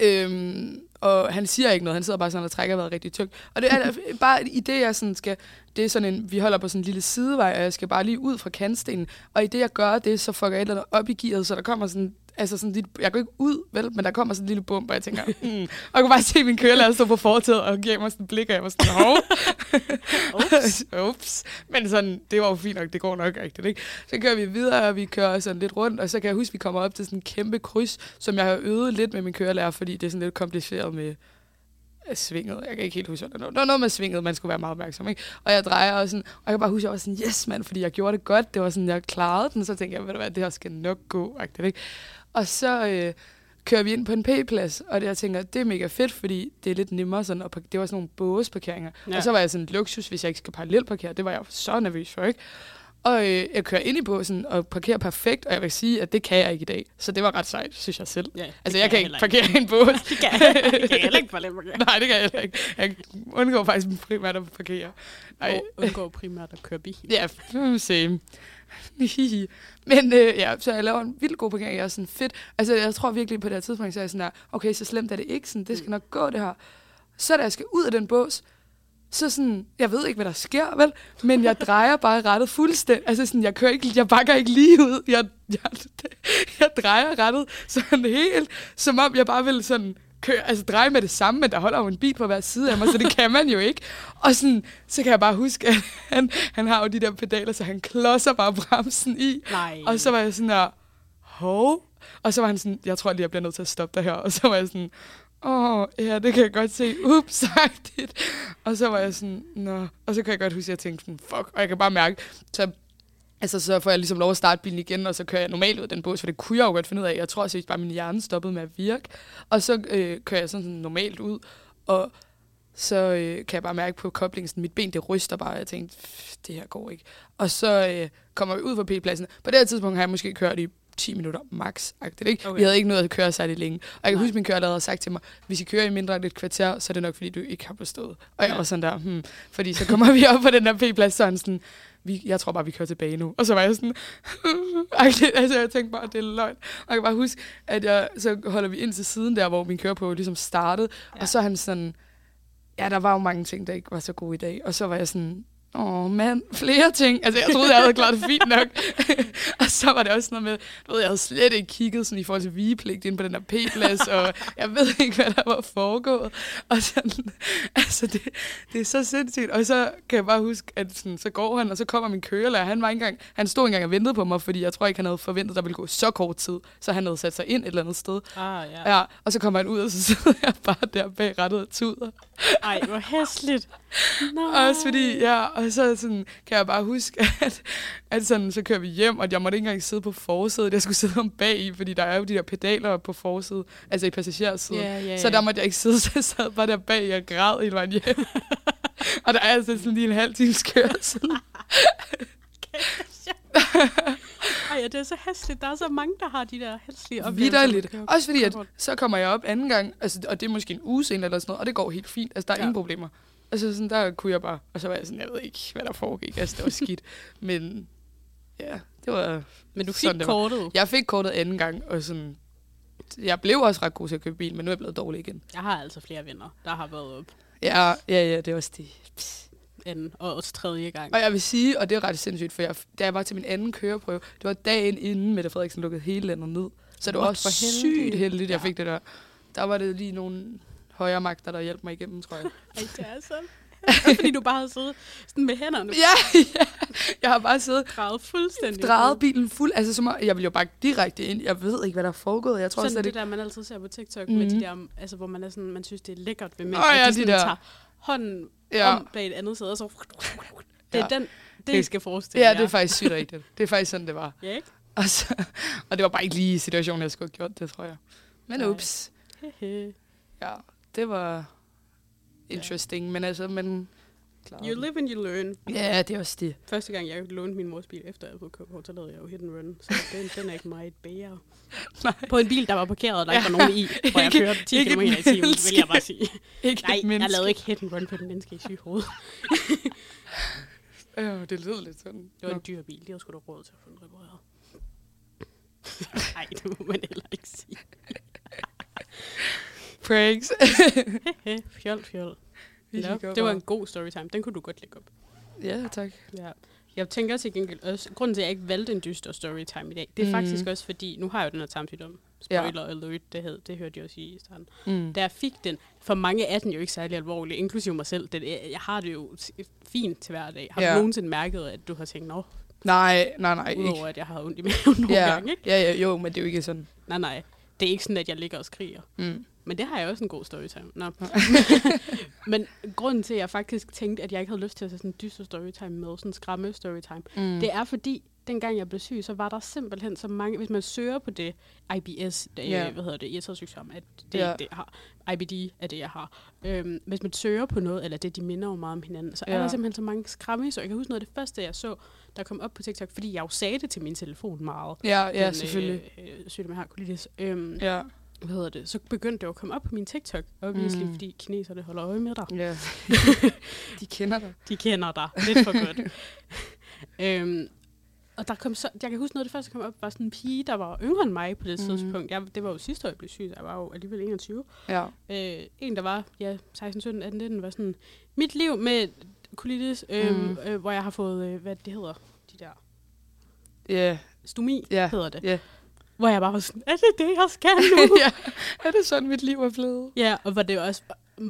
[SPEAKER 3] Øhm, og han siger ikke noget, han sidder bare sådan og trækker vejret rigtig tungt. Og det er [LAUGHS] bare i det, jeg sådan skal, det er sådan en, vi holder på sådan en lille sidevej, og jeg skal bare lige ud fra kantstenen. Og i det, jeg gør det, så fucker jeg et eller andet op i gearet, så der kommer sådan, altså sådan lidt, jeg går ikke ud, vel, men der kommer sådan en lille bump, og jeg tænker, [LAUGHS] mm. og jeg kunne bare se min kørelærer stå på fortaget og give mig sådan et blik, og jeg var sådan, hov. Ups. Ups. [LAUGHS] Men sådan, det var jo fint nok, det går nok rigtigt, ikke? Så kører vi videre, og vi kører sådan lidt rundt, og så kan jeg huske, at vi kommer op til sådan en kæmpe kryds, som jeg har øvet lidt med min kørelærer, fordi det er sådan lidt kompliceret med øh, svinget. Jeg kan ikke helt huske, hvad det var. Noget med svinget, man skulle være meget opmærksom, ikke? Og jeg drejer og sådan, og jeg kan bare huske, at jeg var sådan, yes mand, fordi jeg gjorde det godt. Det var sådan, jeg klarede den, så tænkte jeg, ved du hvad, det her skal nok gå, ikke? Og så øh, kører vi ind på en P-plads, og det, jeg tænker, det er mega fedt, fordi det er lidt nemmere sådan, og det var sådan nogle båsparkeringer.
[SPEAKER 4] Ja.
[SPEAKER 3] Og så var jeg sådan luksus, hvis jeg ikke skal parallelparkere. Det var jeg så nervøs for, ikke? Og øh, jeg kører ind i båsen og parkerer perfekt, og jeg vil sige, at det kan jeg ikke i dag. Så det var ret sejt, synes jeg selv.
[SPEAKER 4] Ja,
[SPEAKER 3] Altså, jeg kan ikke
[SPEAKER 4] heller
[SPEAKER 3] parkere i en [LAUGHS] bås.
[SPEAKER 4] Det kan jeg, det kan jeg ikke lidt [LAUGHS]
[SPEAKER 3] Nej, det kan jeg heller ikke. Jeg undgår faktisk primært at parkere. Nej,
[SPEAKER 4] Og undgår primært at køre bil.
[SPEAKER 3] Ja, same. [LAUGHS] Men øh, ja, så jeg laver en vildt god parkering. Jeg er sådan fedt. Altså, jeg tror virkelig på det her tidspunkt, så er jeg sådan der, okay, så slemt er det ikke. Sådan, det skal nok gå, det her. Så da jeg skal ud af den bås, så sådan, jeg ved ikke, hvad der sker, vel? Men jeg drejer bare rettet fuldstændig. Altså sådan, jeg kører ikke, jeg bakker ikke lige ud. Jeg, jeg, [LAUGHS] jeg drejer rettet sådan helt, som om jeg bare vil sådan køre, altså dreje med det samme, men der holder jo en bil på hver side af mig, så det [LAUGHS] kan man jo ikke. Og sådan, så kan jeg bare huske, at han, han har jo de der pedaler, så han klodser bare bremsen i.
[SPEAKER 4] Nej.
[SPEAKER 3] Og så var jeg sådan der, hov. Og så var han sådan, jeg tror lige, jeg bliver nødt til at stoppe dig her. Og så var jeg sådan, åh, ja, det kan jeg godt se. Ups. Og så var jeg sådan, nå. Og så kan jeg godt huske, at jeg tænkte sådan, fuck. Og jeg kan bare mærke, så Altså, så får jeg ligesom lov at starte bilen igen, og så kører jeg normalt ud af den bås, for det kunne jeg jo godt finde ud af. Jeg tror også, at bare min hjerne stoppede med at virke. Og så øh, kører jeg sådan, sådan normalt ud, og så øh, kan jeg bare mærke på koblingen, sådan, mit ben det ryster bare, og jeg tænkte, "Pff, det her går ikke. Og så øh, kommer vi ud fra P-pladsen. På det her tidspunkt har jeg måske kørt i 10 minutter max. Ikke?
[SPEAKER 4] Okay.
[SPEAKER 3] Vi havde ikke nået at køre særlig længe. Og jeg kan
[SPEAKER 4] Nej.
[SPEAKER 3] huske, min kørelærer havde sagt til mig, hvis I kører i mindre end et kvarter, så er det nok, fordi du ikke har bestået. Og jeg
[SPEAKER 4] Ja.
[SPEAKER 3] var sådan der, hmm. fordi så kommer vi op på den der P-plads, så han sådan, vi, jeg tror bare, vi kører tilbage nu. Og så var jeg sådan, [LAUGHS] altså jeg tænkte bare, det er løgn. Og jeg kan bare huske, at jeg, så holder vi ind til siden der, hvor min køreprøve ligesom startede.
[SPEAKER 4] Ja.
[SPEAKER 3] Og så er han sådan, ja, der var jo mange ting, der ikke var så gode i dag. Og så var jeg sådan, åh mand, flere ting. Altså, jeg troede, jeg havde klaret det fint nok. [LAUGHS] og så var det også noget med, du ved, jeg havde slet ikke kigget sådan, i forhold til vigepligt ind på den der p-plads, og jeg ved ikke, hvad der var foregået. Og sådan, altså, det, det er så sindssygt. Og så kan jeg bare huske, at sådan, så går han, og så kommer min kørelærer. Han, var ikke engang, han stod engang og ventede på mig, fordi jeg tror ikke, han havde forventet, at der ville gå så kort tid. Så han havde sat sig ind et eller andet sted.
[SPEAKER 4] Ah, ja.
[SPEAKER 3] Ja, og så kommer han ud, og så [LAUGHS] sidder jeg bare der bag rettet og tuder.
[SPEAKER 4] Ej, hvor hæsligt. Nej.
[SPEAKER 3] Også fordi, ja, og så sådan, kan jeg bare huske, [LAUGHS] at, at sådan, så kører vi hjem, og jeg måtte ikke engang sidde på forsædet. Jeg skulle sidde om bag i, fordi der er jo de der pedaler på forsædet, altså i passagersiden.
[SPEAKER 4] Ja, ja,
[SPEAKER 3] Så
[SPEAKER 4] ja.
[SPEAKER 3] der måtte jeg ikke sidde, [LAUGHS] så jeg sad bare der bag og græd hele vejen hjem. [LAUGHS] og der er altså sådan lige en halv times kørsel.
[SPEAKER 4] Ej, ja, det er så hæsligt. Der er så mange, der har de der hæslige oplevelser.
[SPEAKER 3] Vidderligt. Også fordi, at så kommer jeg op anden gang, altså, og det er måske en uge senere eller sådan noget, og det går helt fint. Altså, der er
[SPEAKER 4] Ja.
[SPEAKER 3] ingen problemer. Altså, sådan, der kunne jeg bare, og så var jeg sådan, jeg ved ikke, hvad der foregik. Altså, det var skidt. [LAUGHS] Men ja, det var...
[SPEAKER 4] Men du fik
[SPEAKER 3] sådan,
[SPEAKER 4] kortet.
[SPEAKER 3] Jeg fik kortet anden gang, og sådan... Jeg blev også ret god til at købe bil, men nu er jeg blevet dårlig igen.
[SPEAKER 4] Jeg har altså flere venner, der har været op
[SPEAKER 3] Ja, ja, ja, det er også det.
[SPEAKER 4] anden og også tredje gang.
[SPEAKER 3] Og jeg vil sige, og det er ret sindssygt, for jeg, da jeg var til min anden køreprøve, det var dagen inden Mette Frederiksen lukkede hele landet ned. Så det var
[SPEAKER 4] What,
[SPEAKER 3] også
[SPEAKER 4] heldig.
[SPEAKER 3] sygt heldigt, jeg
[SPEAKER 4] Ja.
[SPEAKER 3] fik det der. Der var det lige nogle højere magter, der hjalp mig igennem, tror jeg.
[SPEAKER 4] Ej, det er så... [LAUGHS] Også fordi du bare havde siddet sådan med hænderne
[SPEAKER 3] ja, ja, jeg har bare siddet
[SPEAKER 4] drejet fuldstændig.
[SPEAKER 3] drejet bilen fuld. Altså, som, om- jeg ville jo bare direkte ind. Jeg ved ikke, hvad der er foregået. Jeg tror
[SPEAKER 4] Sådan det
[SPEAKER 3] ikke...
[SPEAKER 4] der, man altid ser på TikTok, mm-hmm. med
[SPEAKER 3] Mhm.
[SPEAKER 4] de der, altså, hvor man er sådan, man synes, det er lækkert ved mænd, at
[SPEAKER 3] ja,
[SPEAKER 4] de
[SPEAKER 3] de
[SPEAKER 4] sådan
[SPEAKER 3] der.
[SPEAKER 4] tager hånden
[SPEAKER 3] Ja.
[SPEAKER 4] om bag et andet sæde, og så... Det er
[SPEAKER 3] Ja.
[SPEAKER 4] den, det,
[SPEAKER 3] Det-
[SPEAKER 4] I skal forestille
[SPEAKER 3] Ja,
[SPEAKER 4] jer.
[SPEAKER 3] det er faktisk sygt rigtigt. Det er faktisk sådan, det var.
[SPEAKER 4] Ja, ikke?
[SPEAKER 3] Og, så, og det var bare ikke lige situationen, jeg skulle have gjort det, tror jeg. Men ups. Ja, det var interesting. Men altså, men...
[SPEAKER 4] You live and you learn.
[SPEAKER 3] Ja, det er også det.
[SPEAKER 4] Første gang, jeg lånte min mors bil, efter jeg havde fået kørekort, så lavede jeg jo hit and run. Så den, den er ikke meget bedre. [LAUGHS]
[SPEAKER 3] Nej.
[SPEAKER 4] På en bil, der var parkeret, og der ikke
[SPEAKER 3] Ja.
[SPEAKER 4] var nogen i, hvor jeg [LAUGHS] kørte 10
[SPEAKER 3] ikke
[SPEAKER 4] km i timen, vil jeg bare sige. [LAUGHS]
[SPEAKER 3] Ikke
[SPEAKER 4] Nej, jeg lavede ikke hit and run på den menneske i syge hoved.
[SPEAKER 3] Øh, det lød lidt sådan.
[SPEAKER 4] Det var en dyr bil. De havde sgu da råd til at få den repareret. Nej, det må man heller ikke sige.
[SPEAKER 3] Pranks. [LAUGHS]
[SPEAKER 4] Fjol, fjol.
[SPEAKER 3] Vi
[SPEAKER 4] det var en god storytime. Den kunne du godt lægge op.
[SPEAKER 3] Ja, tak.
[SPEAKER 4] Ja. Jeg tænker til gengæld også, grunden til, at jeg ikke valgte en dyster storytime i dag, det er mm. faktisk også fordi, nu har jeg jo den her tarmsygdom. Spoiler ja. alert, det, hed, det hørte jeg også i starten.
[SPEAKER 3] Mm.
[SPEAKER 4] Da jeg fik den, for mange er den jo ikke særlig alvorlig, inklusive mig selv. Den, jeg jeg har det jo fint til hver dag. Har
[SPEAKER 3] Ja.
[SPEAKER 4] du nogensinde mærket, at du har tænkt, nå,
[SPEAKER 3] Nej, nej, nej. Ikke.
[SPEAKER 4] udover at jeg har ondt i maven nogle
[SPEAKER 3] Ja,
[SPEAKER 4] gange, ikke?
[SPEAKER 3] ja, ja, jo, men det er jo ikke sådan.
[SPEAKER 4] Nej, nej. Det er ikke sådan, at jeg ligger og skriger.
[SPEAKER 3] Mm.
[SPEAKER 4] Men det har jeg også en god storytime. Nå. [LAUGHS] Men grunden til, at jeg faktisk tænkte, at jeg ikke havde lyst til at tage sådan en dyster storytime med, sådan en skræmme storytime,
[SPEAKER 3] Mm.
[SPEAKER 4] det er fordi, dengang jeg blev syg, så var der simpelthen så mange, hvis man søger på det, IBS, det, yeah. hvad hedder det, irritationssygdom, at det, yeah. det jeg har. IBD er det, jeg har. Øhm, hvis man søger på noget, eller det, de minder jo meget om hinanden, så er
[SPEAKER 3] Ja.
[SPEAKER 4] der simpelthen så mange skræmme. Så jeg kan huske noget af det første, jeg så, der kom op på TikTok, fordi jeg jo sagde det til min telefon meget.
[SPEAKER 3] Ja, ja,
[SPEAKER 4] den,
[SPEAKER 3] selvfølgelig.
[SPEAKER 4] Øh, øh, sygdom, jeg har, colitis. Øhm,
[SPEAKER 3] Ja,
[SPEAKER 4] hvad hedder det, så begyndte det jo at komme op på min TikTok, obviously,
[SPEAKER 3] Mm.
[SPEAKER 4] fordi kineserne holder øje med dig.
[SPEAKER 3] ja. [LAUGHS] De kender dig.
[SPEAKER 4] De kender dig lidt for godt. [LAUGHS] øhm, og der kom så, jeg kan huske noget af det første, der kom op, var sådan en pige, der var yngre end mig på det mm. tidspunkt. Jeg, det var jo sidste år, jeg blev syg, så jeg var jo alligevel 21.
[SPEAKER 3] Ja.
[SPEAKER 4] Øh, en, der var ja, 16, 17, 18, 19, var sådan, mit liv med colitis, øhm,
[SPEAKER 3] Mm.
[SPEAKER 4] øh, hvor jeg har fået, øh, hvad det hedder, de der,
[SPEAKER 3] Ja,
[SPEAKER 4] stomi
[SPEAKER 3] Ja.
[SPEAKER 4] hedder det.
[SPEAKER 3] ja.
[SPEAKER 4] Hvor jeg bare var sådan, er det det, jeg skal nu? [LAUGHS]
[SPEAKER 3] ja. Er det sådan, mit liv er blevet?
[SPEAKER 4] Ja, og hvor det også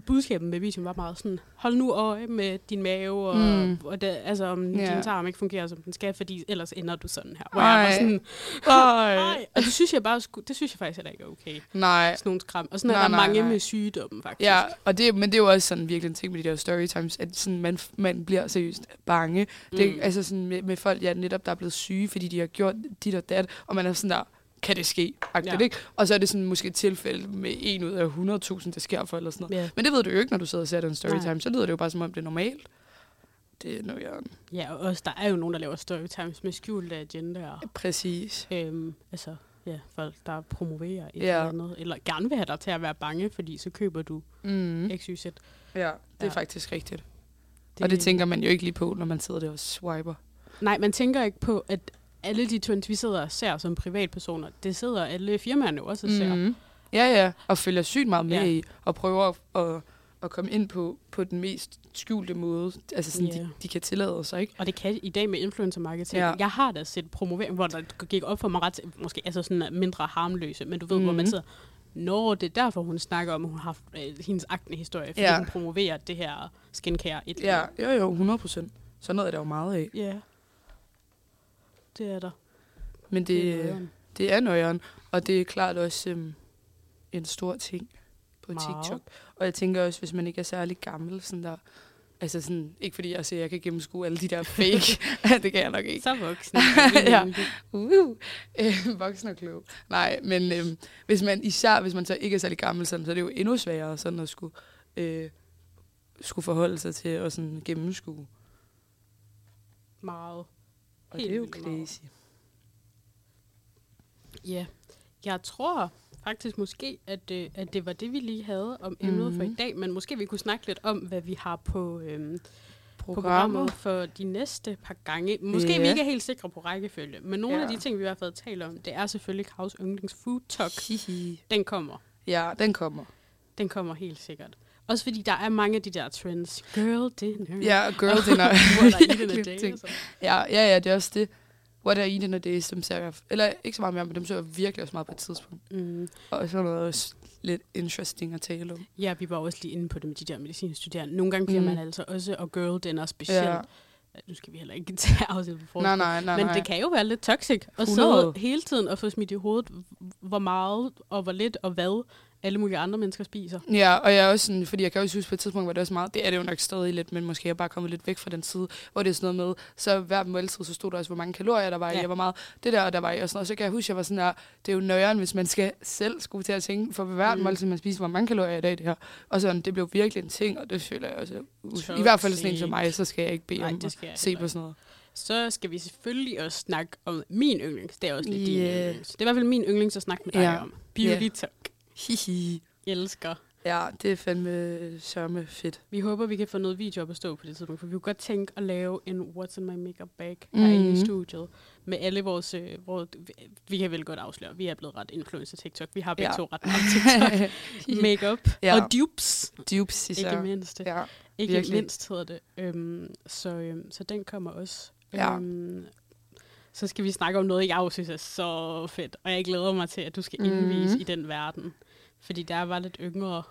[SPEAKER 4] budskabet med videoen var meget sådan, hold nu øje med din mave, og,
[SPEAKER 3] Mm.
[SPEAKER 4] og det, altså om yeah. din tarm ikke fungerer, som den skal, fordi ellers ender du sådan her. Hvor jeg var
[SPEAKER 3] Ej.
[SPEAKER 4] sådan, [LAUGHS]
[SPEAKER 3] nej.
[SPEAKER 4] Og det synes jeg bare, det synes jeg faktisk heller ikke er okay.
[SPEAKER 3] Nej.
[SPEAKER 4] Sådan nogle skram. Og sådan
[SPEAKER 3] Nej,
[SPEAKER 4] er der
[SPEAKER 3] nej,
[SPEAKER 4] mange
[SPEAKER 3] nej.
[SPEAKER 4] med sygdommen, faktisk.
[SPEAKER 3] Ja, og det, men det er jo også sådan virkelig en ting med de der storytimes, at sådan, man, man bliver seriøst bange. Det,
[SPEAKER 4] Mm.
[SPEAKER 3] Altså sådan med, med folk, ja, netop der er blevet syge, fordi de har gjort dit og dat, og man er sådan der, kan det ske? Ja.
[SPEAKER 4] Ja.
[SPEAKER 3] Ikke? Og så er det sådan måske et tilfælde med en ud af 100.000, det sker for, eller sådan noget.
[SPEAKER 4] Ja.
[SPEAKER 3] Men det ved du jo ikke, når du sidder og ser den storytime.
[SPEAKER 4] Nej.
[SPEAKER 3] Så lyder det jo bare, som om det er normalt. Det er noget, jeg...
[SPEAKER 4] ja, og også, der er jo nogen, der laver storytimes med skjulte agendaer.
[SPEAKER 3] Præcis.
[SPEAKER 4] Øhm, altså, ja, folk, der promoverer et
[SPEAKER 3] Ja.
[SPEAKER 4] eller andet. Eller gerne vil have dig til at være bange, fordi så køber du
[SPEAKER 3] Mm.
[SPEAKER 4] XYZ. Det,
[SPEAKER 3] Ja, det er
[SPEAKER 4] Ja.
[SPEAKER 3] faktisk rigtigt. Det... Og det tænker man jo ikke lige på, når man sidder der og swiper.
[SPEAKER 4] Nej, man tænker ikke på, at alle de trends, vi sidder og ser som privatpersoner, det sidder alle firmaerne jo også og ser.
[SPEAKER 3] Mm. Ja, ja. Og følger sygt meget med
[SPEAKER 4] Ja.
[SPEAKER 3] i, og prøver at, at at komme ind på, på den mest skjulte måde. Altså sådan,
[SPEAKER 4] Ja.
[SPEAKER 3] de, de kan tillade sig, ikke?
[SPEAKER 4] Og det kan i dag med influencer marketing.
[SPEAKER 3] Ja.
[SPEAKER 4] Jeg har da set promovering, hvor der gik op for mig ret, måske altså sådan mindre harmløse, men du ved, mm. hvor man
[SPEAKER 3] Mhm.
[SPEAKER 4] sidder, Nå, det er derfor, hun snakker om, at hun har haft øh, hendes akne-historie, fordi
[SPEAKER 3] ja.
[SPEAKER 4] hun promoverer det her skincare. Et
[SPEAKER 3] Ja, jo jo, 100 procent. Sådan noget er der jo meget af.
[SPEAKER 4] Ja. Det er der.
[SPEAKER 3] Men
[SPEAKER 4] Det er
[SPEAKER 3] det er nøjeren, og det er klart også øhm, en stor ting på
[SPEAKER 4] Meget.
[SPEAKER 3] TikTok. Og jeg tænker også, hvis man ikke er særlig gammel, sådan der, altså sådan, ikke fordi jeg siger, at jeg kan gennemskue alle de der [LAUGHS] fake, det kan jeg nok ikke.
[SPEAKER 4] Så voksen. [LAUGHS]
[SPEAKER 3] Ja. Uh, øh, voksen og klog. Nej, men øhm, hvis man især, hvis man så ikke er særlig gammel, sådan, så er det jo endnu sværere sådan at skulle, øh, skulle forholde sig til og sådan gennemskue.
[SPEAKER 4] Meget.
[SPEAKER 3] Og
[SPEAKER 4] Helt
[SPEAKER 3] det er jo crazy.
[SPEAKER 4] Ja. Jeg tror faktisk måske, at, øh, at det var det, vi lige havde om emnet for i
[SPEAKER 3] Mhm.
[SPEAKER 4] dag, men måske vi kunne snakke lidt om, hvad vi har på,
[SPEAKER 3] Programmer.
[SPEAKER 4] programmet for de næste par gange. Måske
[SPEAKER 3] Ja.
[SPEAKER 4] vi ikke er helt sikre på rækkefølge, men nogle
[SPEAKER 3] Ja.
[SPEAKER 4] af de ting, vi i hvert fald taler om, det er selvfølgelig Kravs yndlings food talk.
[SPEAKER 3] Hihi.
[SPEAKER 4] Den kommer.
[SPEAKER 3] Ja, den kommer.
[SPEAKER 4] Den kommer helt sikkert. Også fordi der er mange af de der trends. Girl dinner.
[SPEAKER 3] Ja, girl dinner. [LAUGHS]
[SPEAKER 4] What are eating a
[SPEAKER 3] Virkelig
[SPEAKER 4] day? og.
[SPEAKER 3] Ja, ja, ja, det er også det. What are eating a days, dem ser jeg, eller ikke så meget mere, men dem så jeg virkelig også meget på et tidspunkt.
[SPEAKER 4] Mm.
[SPEAKER 3] Og sådan noget også lidt interesting at tale om.
[SPEAKER 4] Ja, vi var også lige inde på det med de der medicinstuderende. Nogle gange bliver
[SPEAKER 3] Mm.
[SPEAKER 4] man altså også, og girl dinner specielt.
[SPEAKER 3] Ja.
[SPEAKER 4] Nu skal vi heller ikke [LAUGHS] tage afsnit på
[SPEAKER 3] Nej,
[SPEAKER 4] forskning.
[SPEAKER 3] nej, nej,
[SPEAKER 4] Men
[SPEAKER 3] nej.
[SPEAKER 4] det kan jo være lidt toxic at
[SPEAKER 3] 100.
[SPEAKER 4] sidde hele tiden og få smidt i hovedet, hvor meget og hvor lidt og hvad alle mulige andre mennesker spiser.
[SPEAKER 3] Ja, og jeg er også sådan, fordi jeg kan også huske på et tidspunkt, hvor det også meget, det er det jo nok stadig lidt, men måske er jeg bare kommet lidt væk fra den side, hvor det er sådan noget med, så hver måltid, så stod der også, hvor mange kalorier der var i,
[SPEAKER 4] Ja.
[SPEAKER 3] og hvor meget det der, der var i, og sådan noget. Så kan jeg huske, jeg var sådan der, det er jo nøjeren, hvis man skal selv skulle til at tænke, for hver
[SPEAKER 4] Mm.
[SPEAKER 3] måltid, man spiser, hvor mange kalorier er i det her. Og sådan, det blev virkelig en ting, og det føler jeg også, i hvert fald sådan en som mig, så skal jeg ikke bede
[SPEAKER 4] Nej,
[SPEAKER 3] om at
[SPEAKER 4] jeg
[SPEAKER 3] se på sådan noget.
[SPEAKER 4] Så skal vi selvfølgelig også snakke om min yndlings. Det er også lidt din
[SPEAKER 3] Yeah.
[SPEAKER 4] yndlings. Det er i hvert fald min yndlings at snakke med dig
[SPEAKER 3] Ja.
[SPEAKER 4] om. Beauty
[SPEAKER 3] Ja.
[SPEAKER 4] talk.
[SPEAKER 3] Hihi.
[SPEAKER 4] Elsker.
[SPEAKER 3] Ja, det er fandme sørme fedt.
[SPEAKER 4] Vi håber, vi kan få noget video op at stå på det tidspunkt, for vi kunne godt tænke at lave en What's in my makeup bag herinde i
[SPEAKER 3] Mhm.
[SPEAKER 4] studiet med alle vores, øh, vores... Vi kan vel godt afsløre, vi er blevet ret influencer TikTok. Vi har begge
[SPEAKER 3] Ja.
[SPEAKER 4] to ret meget TikTok. [LAUGHS] makeup
[SPEAKER 3] Ja.
[SPEAKER 4] og dupes,
[SPEAKER 3] Dupes
[SPEAKER 4] ikke
[SPEAKER 3] især.
[SPEAKER 4] mindst.
[SPEAKER 3] Ja.
[SPEAKER 4] Ikke
[SPEAKER 3] virkelig.
[SPEAKER 4] mindst hedder det. Øhm, så, øhm, så den kommer også.
[SPEAKER 3] Ja.
[SPEAKER 4] Øhm, så skal vi snakke om noget, jeg også synes er så fedt. Og jeg glæder mig til, at du skal indvise
[SPEAKER 3] Mhm.
[SPEAKER 4] i den verden. Fordi der var lidt yngre,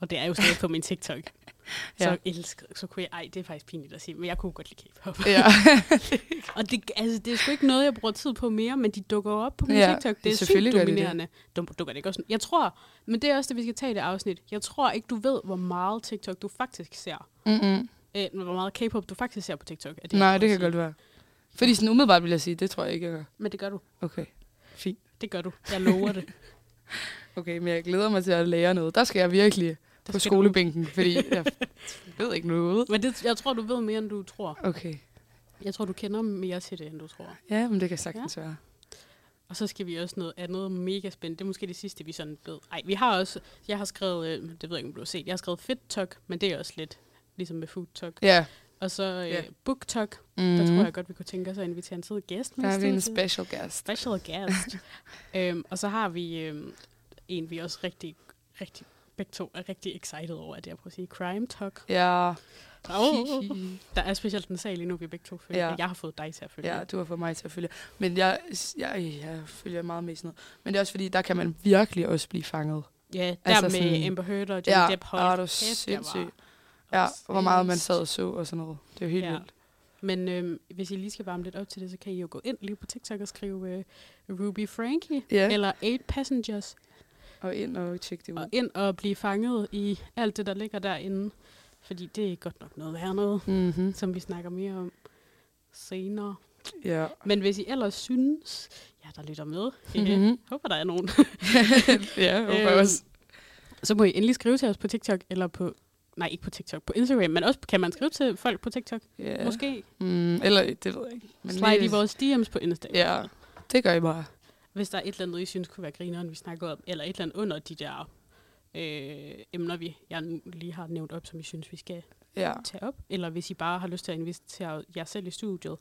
[SPEAKER 4] og det er jo stadig på min TikTok. [LAUGHS] Så
[SPEAKER 3] Ja.
[SPEAKER 4] ja. elskede, så kunne jeg, ej, det er faktisk pinligt at sige, men jeg kunne godt lide K-pop.
[SPEAKER 3] ja. [LAUGHS]
[SPEAKER 4] Og det, altså, det er sgu ikke noget, jeg bruger tid på mere, men de dukker op på min
[SPEAKER 3] Ja,
[SPEAKER 4] TikTok. Det er sygt
[SPEAKER 3] gør de det.
[SPEAKER 4] dominerende. De dukker det ikke også. Jeg tror, men det er også det, vi skal tage i det afsnit. Jeg tror ikke, du ved, hvor meget TikTok du faktisk ser.
[SPEAKER 3] Mm-mm.
[SPEAKER 4] Øh, hvor meget K-pop du faktisk ser på TikTok. Er det,
[SPEAKER 3] Nej, det kan
[SPEAKER 4] at
[SPEAKER 3] godt være. Fordi sådan umiddelbart vil jeg sige, det tror jeg ikke, jeg gør.
[SPEAKER 4] sige. Men det gør du.
[SPEAKER 3] Okay, fint.
[SPEAKER 4] Det gør du. Jeg lover det. [LAUGHS]
[SPEAKER 3] Okay, men jeg glæder mig til at lære noget. Der skal jeg virkelig
[SPEAKER 4] Der
[SPEAKER 3] på
[SPEAKER 4] skal du.
[SPEAKER 3] skolebænken, fordi [LAUGHS] jeg ved ikke noget.
[SPEAKER 4] Men det, jeg tror, du ved mere, end du tror.
[SPEAKER 3] Okay.
[SPEAKER 4] Jeg tror, du kender mere til det, end du tror.
[SPEAKER 3] Ja, men det kan sagtens være.
[SPEAKER 4] Og så skal vi også noget andet mega spændende. Det er måske det sidste, vi sådan ved. Ej, vi har også, jeg har skrevet, øh, det ved jeg ikke, om du har set, jeg har skrevet fit talk, men det er også lidt ligesom med food talk.
[SPEAKER 3] Ja.
[SPEAKER 4] Og så øh,
[SPEAKER 3] Ja.
[SPEAKER 4] book talk,
[SPEAKER 3] Mm-hmm.
[SPEAKER 4] der tror jeg godt, vi kunne tænke os at invitere en tid gæst med
[SPEAKER 3] Der er vi en special guest.
[SPEAKER 4] Special guest. [LAUGHS] øhm, og så har vi øhm, en, vi er også rigtig, rigtig, begge to er rigtig excited over, at jeg prøver at sige crime talk.
[SPEAKER 3] Ja.
[SPEAKER 4] Oh. [LAUGHS] Der er specielt en sag lige nu, vi begge to følger.
[SPEAKER 3] Ja.
[SPEAKER 4] Ja. Jeg har fået dig til at følge.
[SPEAKER 3] Ja, du har fået mig til at følge. Men jeg, jeg, jeg følger meget med sådan noget. Men det er også fordi, der kan man virkelig også blive fanget.
[SPEAKER 4] ja der
[SPEAKER 3] Altså
[SPEAKER 4] med
[SPEAKER 3] sådan-
[SPEAKER 4] Amber Heard og Johnny
[SPEAKER 3] Ja,
[SPEAKER 4] Depp. Hold
[SPEAKER 3] du
[SPEAKER 4] kæft, jeg
[SPEAKER 3] sindssyg.
[SPEAKER 4] var
[SPEAKER 3] Ja, hvor meget man sad og så og sådan noget. Det er jo helt
[SPEAKER 4] Ja.
[SPEAKER 3] vildt.
[SPEAKER 4] Men øhm, hvis I lige skal varme lidt op til det, så kan I jo gå ind lige på TikTok og skrive øh, Ruby Frankie
[SPEAKER 3] Ja,
[SPEAKER 4] eller Eight Passengers
[SPEAKER 3] og ind og tjekke det ud.
[SPEAKER 4] og ind og blive fanget i alt det, der ligger derinde. Fordi det er godt nok noget værre noget,
[SPEAKER 3] Mm-hmm.
[SPEAKER 4] som vi snakker mere om senere.
[SPEAKER 3] Ja.
[SPEAKER 4] Men hvis I ellers synes, ja, der lytter med, [LAUGHS]
[SPEAKER 3] Mhm.
[SPEAKER 4] håber der er nogen, [LAUGHS]
[SPEAKER 3] ja, jeg håber
[SPEAKER 4] Øhm,
[SPEAKER 3] også.
[SPEAKER 4] så må I endelig skrive til os på TikTok, eller på, nej ikke på TikTok, på Instagram, men også kan man skrive til folk på TikTok,
[SPEAKER 3] Ja.
[SPEAKER 4] måske.
[SPEAKER 3] Mm, eller, det ved jeg ikke.
[SPEAKER 4] Men Slide
[SPEAKER 3] lige-
[SPEAKER 4] i vores DM's på Instagram.
[SPEAKER 3] Ja, det gør I bare.
[SPEAKER 4] Hvis der er et eller andet, I synes kunne være grineren, vi snakker om, eller et eller andet under de der øh, emner, vi, jeg lige har nævnt op, som I synes, vi skal
[SPEAKER 3] Ja.
[SPEAKER 4] tage op. Eller hvis I bare har lyst til at invitere jer selv i studiet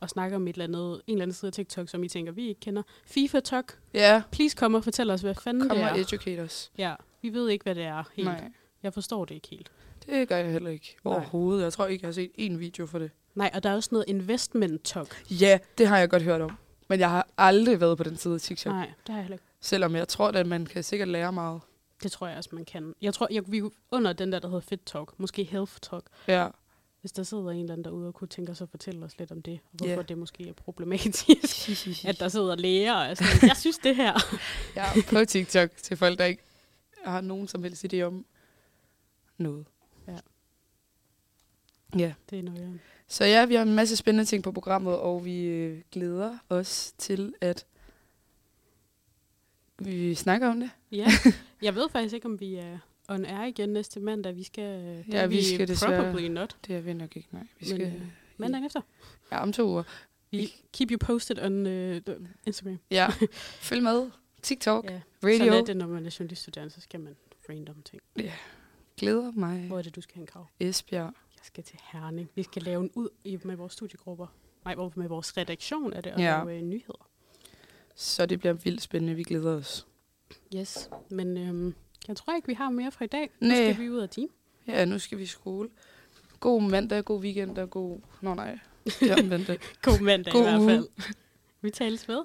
[SPEAKER 4] og snakke om et eller andet, en eller anden side af TikTok, som I tænker, vi ikke kender. FIFA Talk.
[SPEAKER 3] Ja,
[SPEAKER 4] Please kom og fortæl os, hvad fanden
[SPEAKER 3] kom
[SPEAKER 4] det
[SPEAKER 3] og
[SPEAKER 4] er.
[SPEAKER 3] educate os.
[SPEAKER 4] Ja, vi ved ikke, hvad det er helt.
[SPEAKER 3] Nej.
[SPEAKER 4] Jeg forstår det ikke helt.
[SPEAKER 3] Det gør jeg heller ikke
[SPEAKER 4] Nej.
[SPEAKER 3] overhovedet. Jeg tror ikke, jeg har set en video for det.
[SPEAKER 4] Nej, og der er også noget investment talk.
[SPEAKER 3] Ja, det har jeg godt hørt om. Men jeg har aldrig været på den side af TikTok.
[SPEAKER 4] Nej, det har jeg heller ikke.
[SPEAKER 3] Selvom jeg tror, at man kan sikkert lære meget.
[SPEAKER 4] Det tror jeg også, man kan. Jeg tror, jeg, vi er under den der, der hedder Fit Talk, måske Health Talk,
[SPEAKER 3] Ja.
[SPEAKER 4] hvis der sidder en eller anden derude og kunne tænke os at fortælle os lidt om det, og hvorfor
[SPEAKER 3] Ja.
[SPEAKER 4] det måske er problematisk, [LAUGHS] [LAUGHS] at der sidder læger og sådan, jeg synes det her. [LAUGHS]
[SPEAKER 3] ja, på TikTok til folk, der ikke har nogen som helst idé om noget.
[SPEAKER 4] Ja.
[SPEAKER 3] Ja.
[SPEAKER 4] Det er noget,
[SPEAKER 3] Så ja, vi har en masse spændende ting på programmet, og vi øh, glæder os til, at vi snakker om det.
[SPEAKER 4] Ja, jeg ved faktisk ikke, om vi er on air igen næste mandag. Vi skal, det
[SPEAKER 3] Ja,
[SPEAKER 4] er
[SPEAKER 3] vi skal desværre-
[SPEAKER 4] Probably not.
[SPEAKER 3] Det er vi nok ikke, nej. Vi
[SPEAKER 4] Men,
[SPEAKER 3] skal,
[SPEAKER 4] øh, Mandagen efter.
[SPEAKER 3] ja, om to uger.
[SPEAKER 4] Vi keep you posted on uh, Instagram.
[SPEAKER 3] Ja, [LAUGHS] følg med. TikTok,
[SPEAKER 4] Ja.
[SPEAKER 3] radio.
[SPEAKER 4] Sådan er det, når man er journaliststuderende, så skal man random ting.
[SPEAKER 3] Glæder mig.
[SPEAKER 4] Hvor er det, du skal hen, Krav?
[SPEAKER 3] Esbjerg.
[SPEAKER 4] Skal til Herning. Vi skal lave en ud i, med vores studiegrupper. Nej, med vores redaktion er det, og
[SPEAKER 3] Ja.
[SPEAKER 4] lave øh, nyheder.
[SPEAKER 3] Så det bliver vildt spændende. Vi glæder os.
[SPEAKER 4] Yes. Men øhm, jeg tror ikke, vi har mere fra i dag. Nu
[SPEAKER 3] Nej.
[SPEAKER 4] skal vi ud af team.
[SPEAKER 3] Ja, nu skal vi i skole. God mandag, god weekend og god... Nå nej, det er omvendt.
[SPEAKER 4] God mandag
[SPEAKER 3] God
[SPEAKER 4] i hvert fald. Vi tales ved.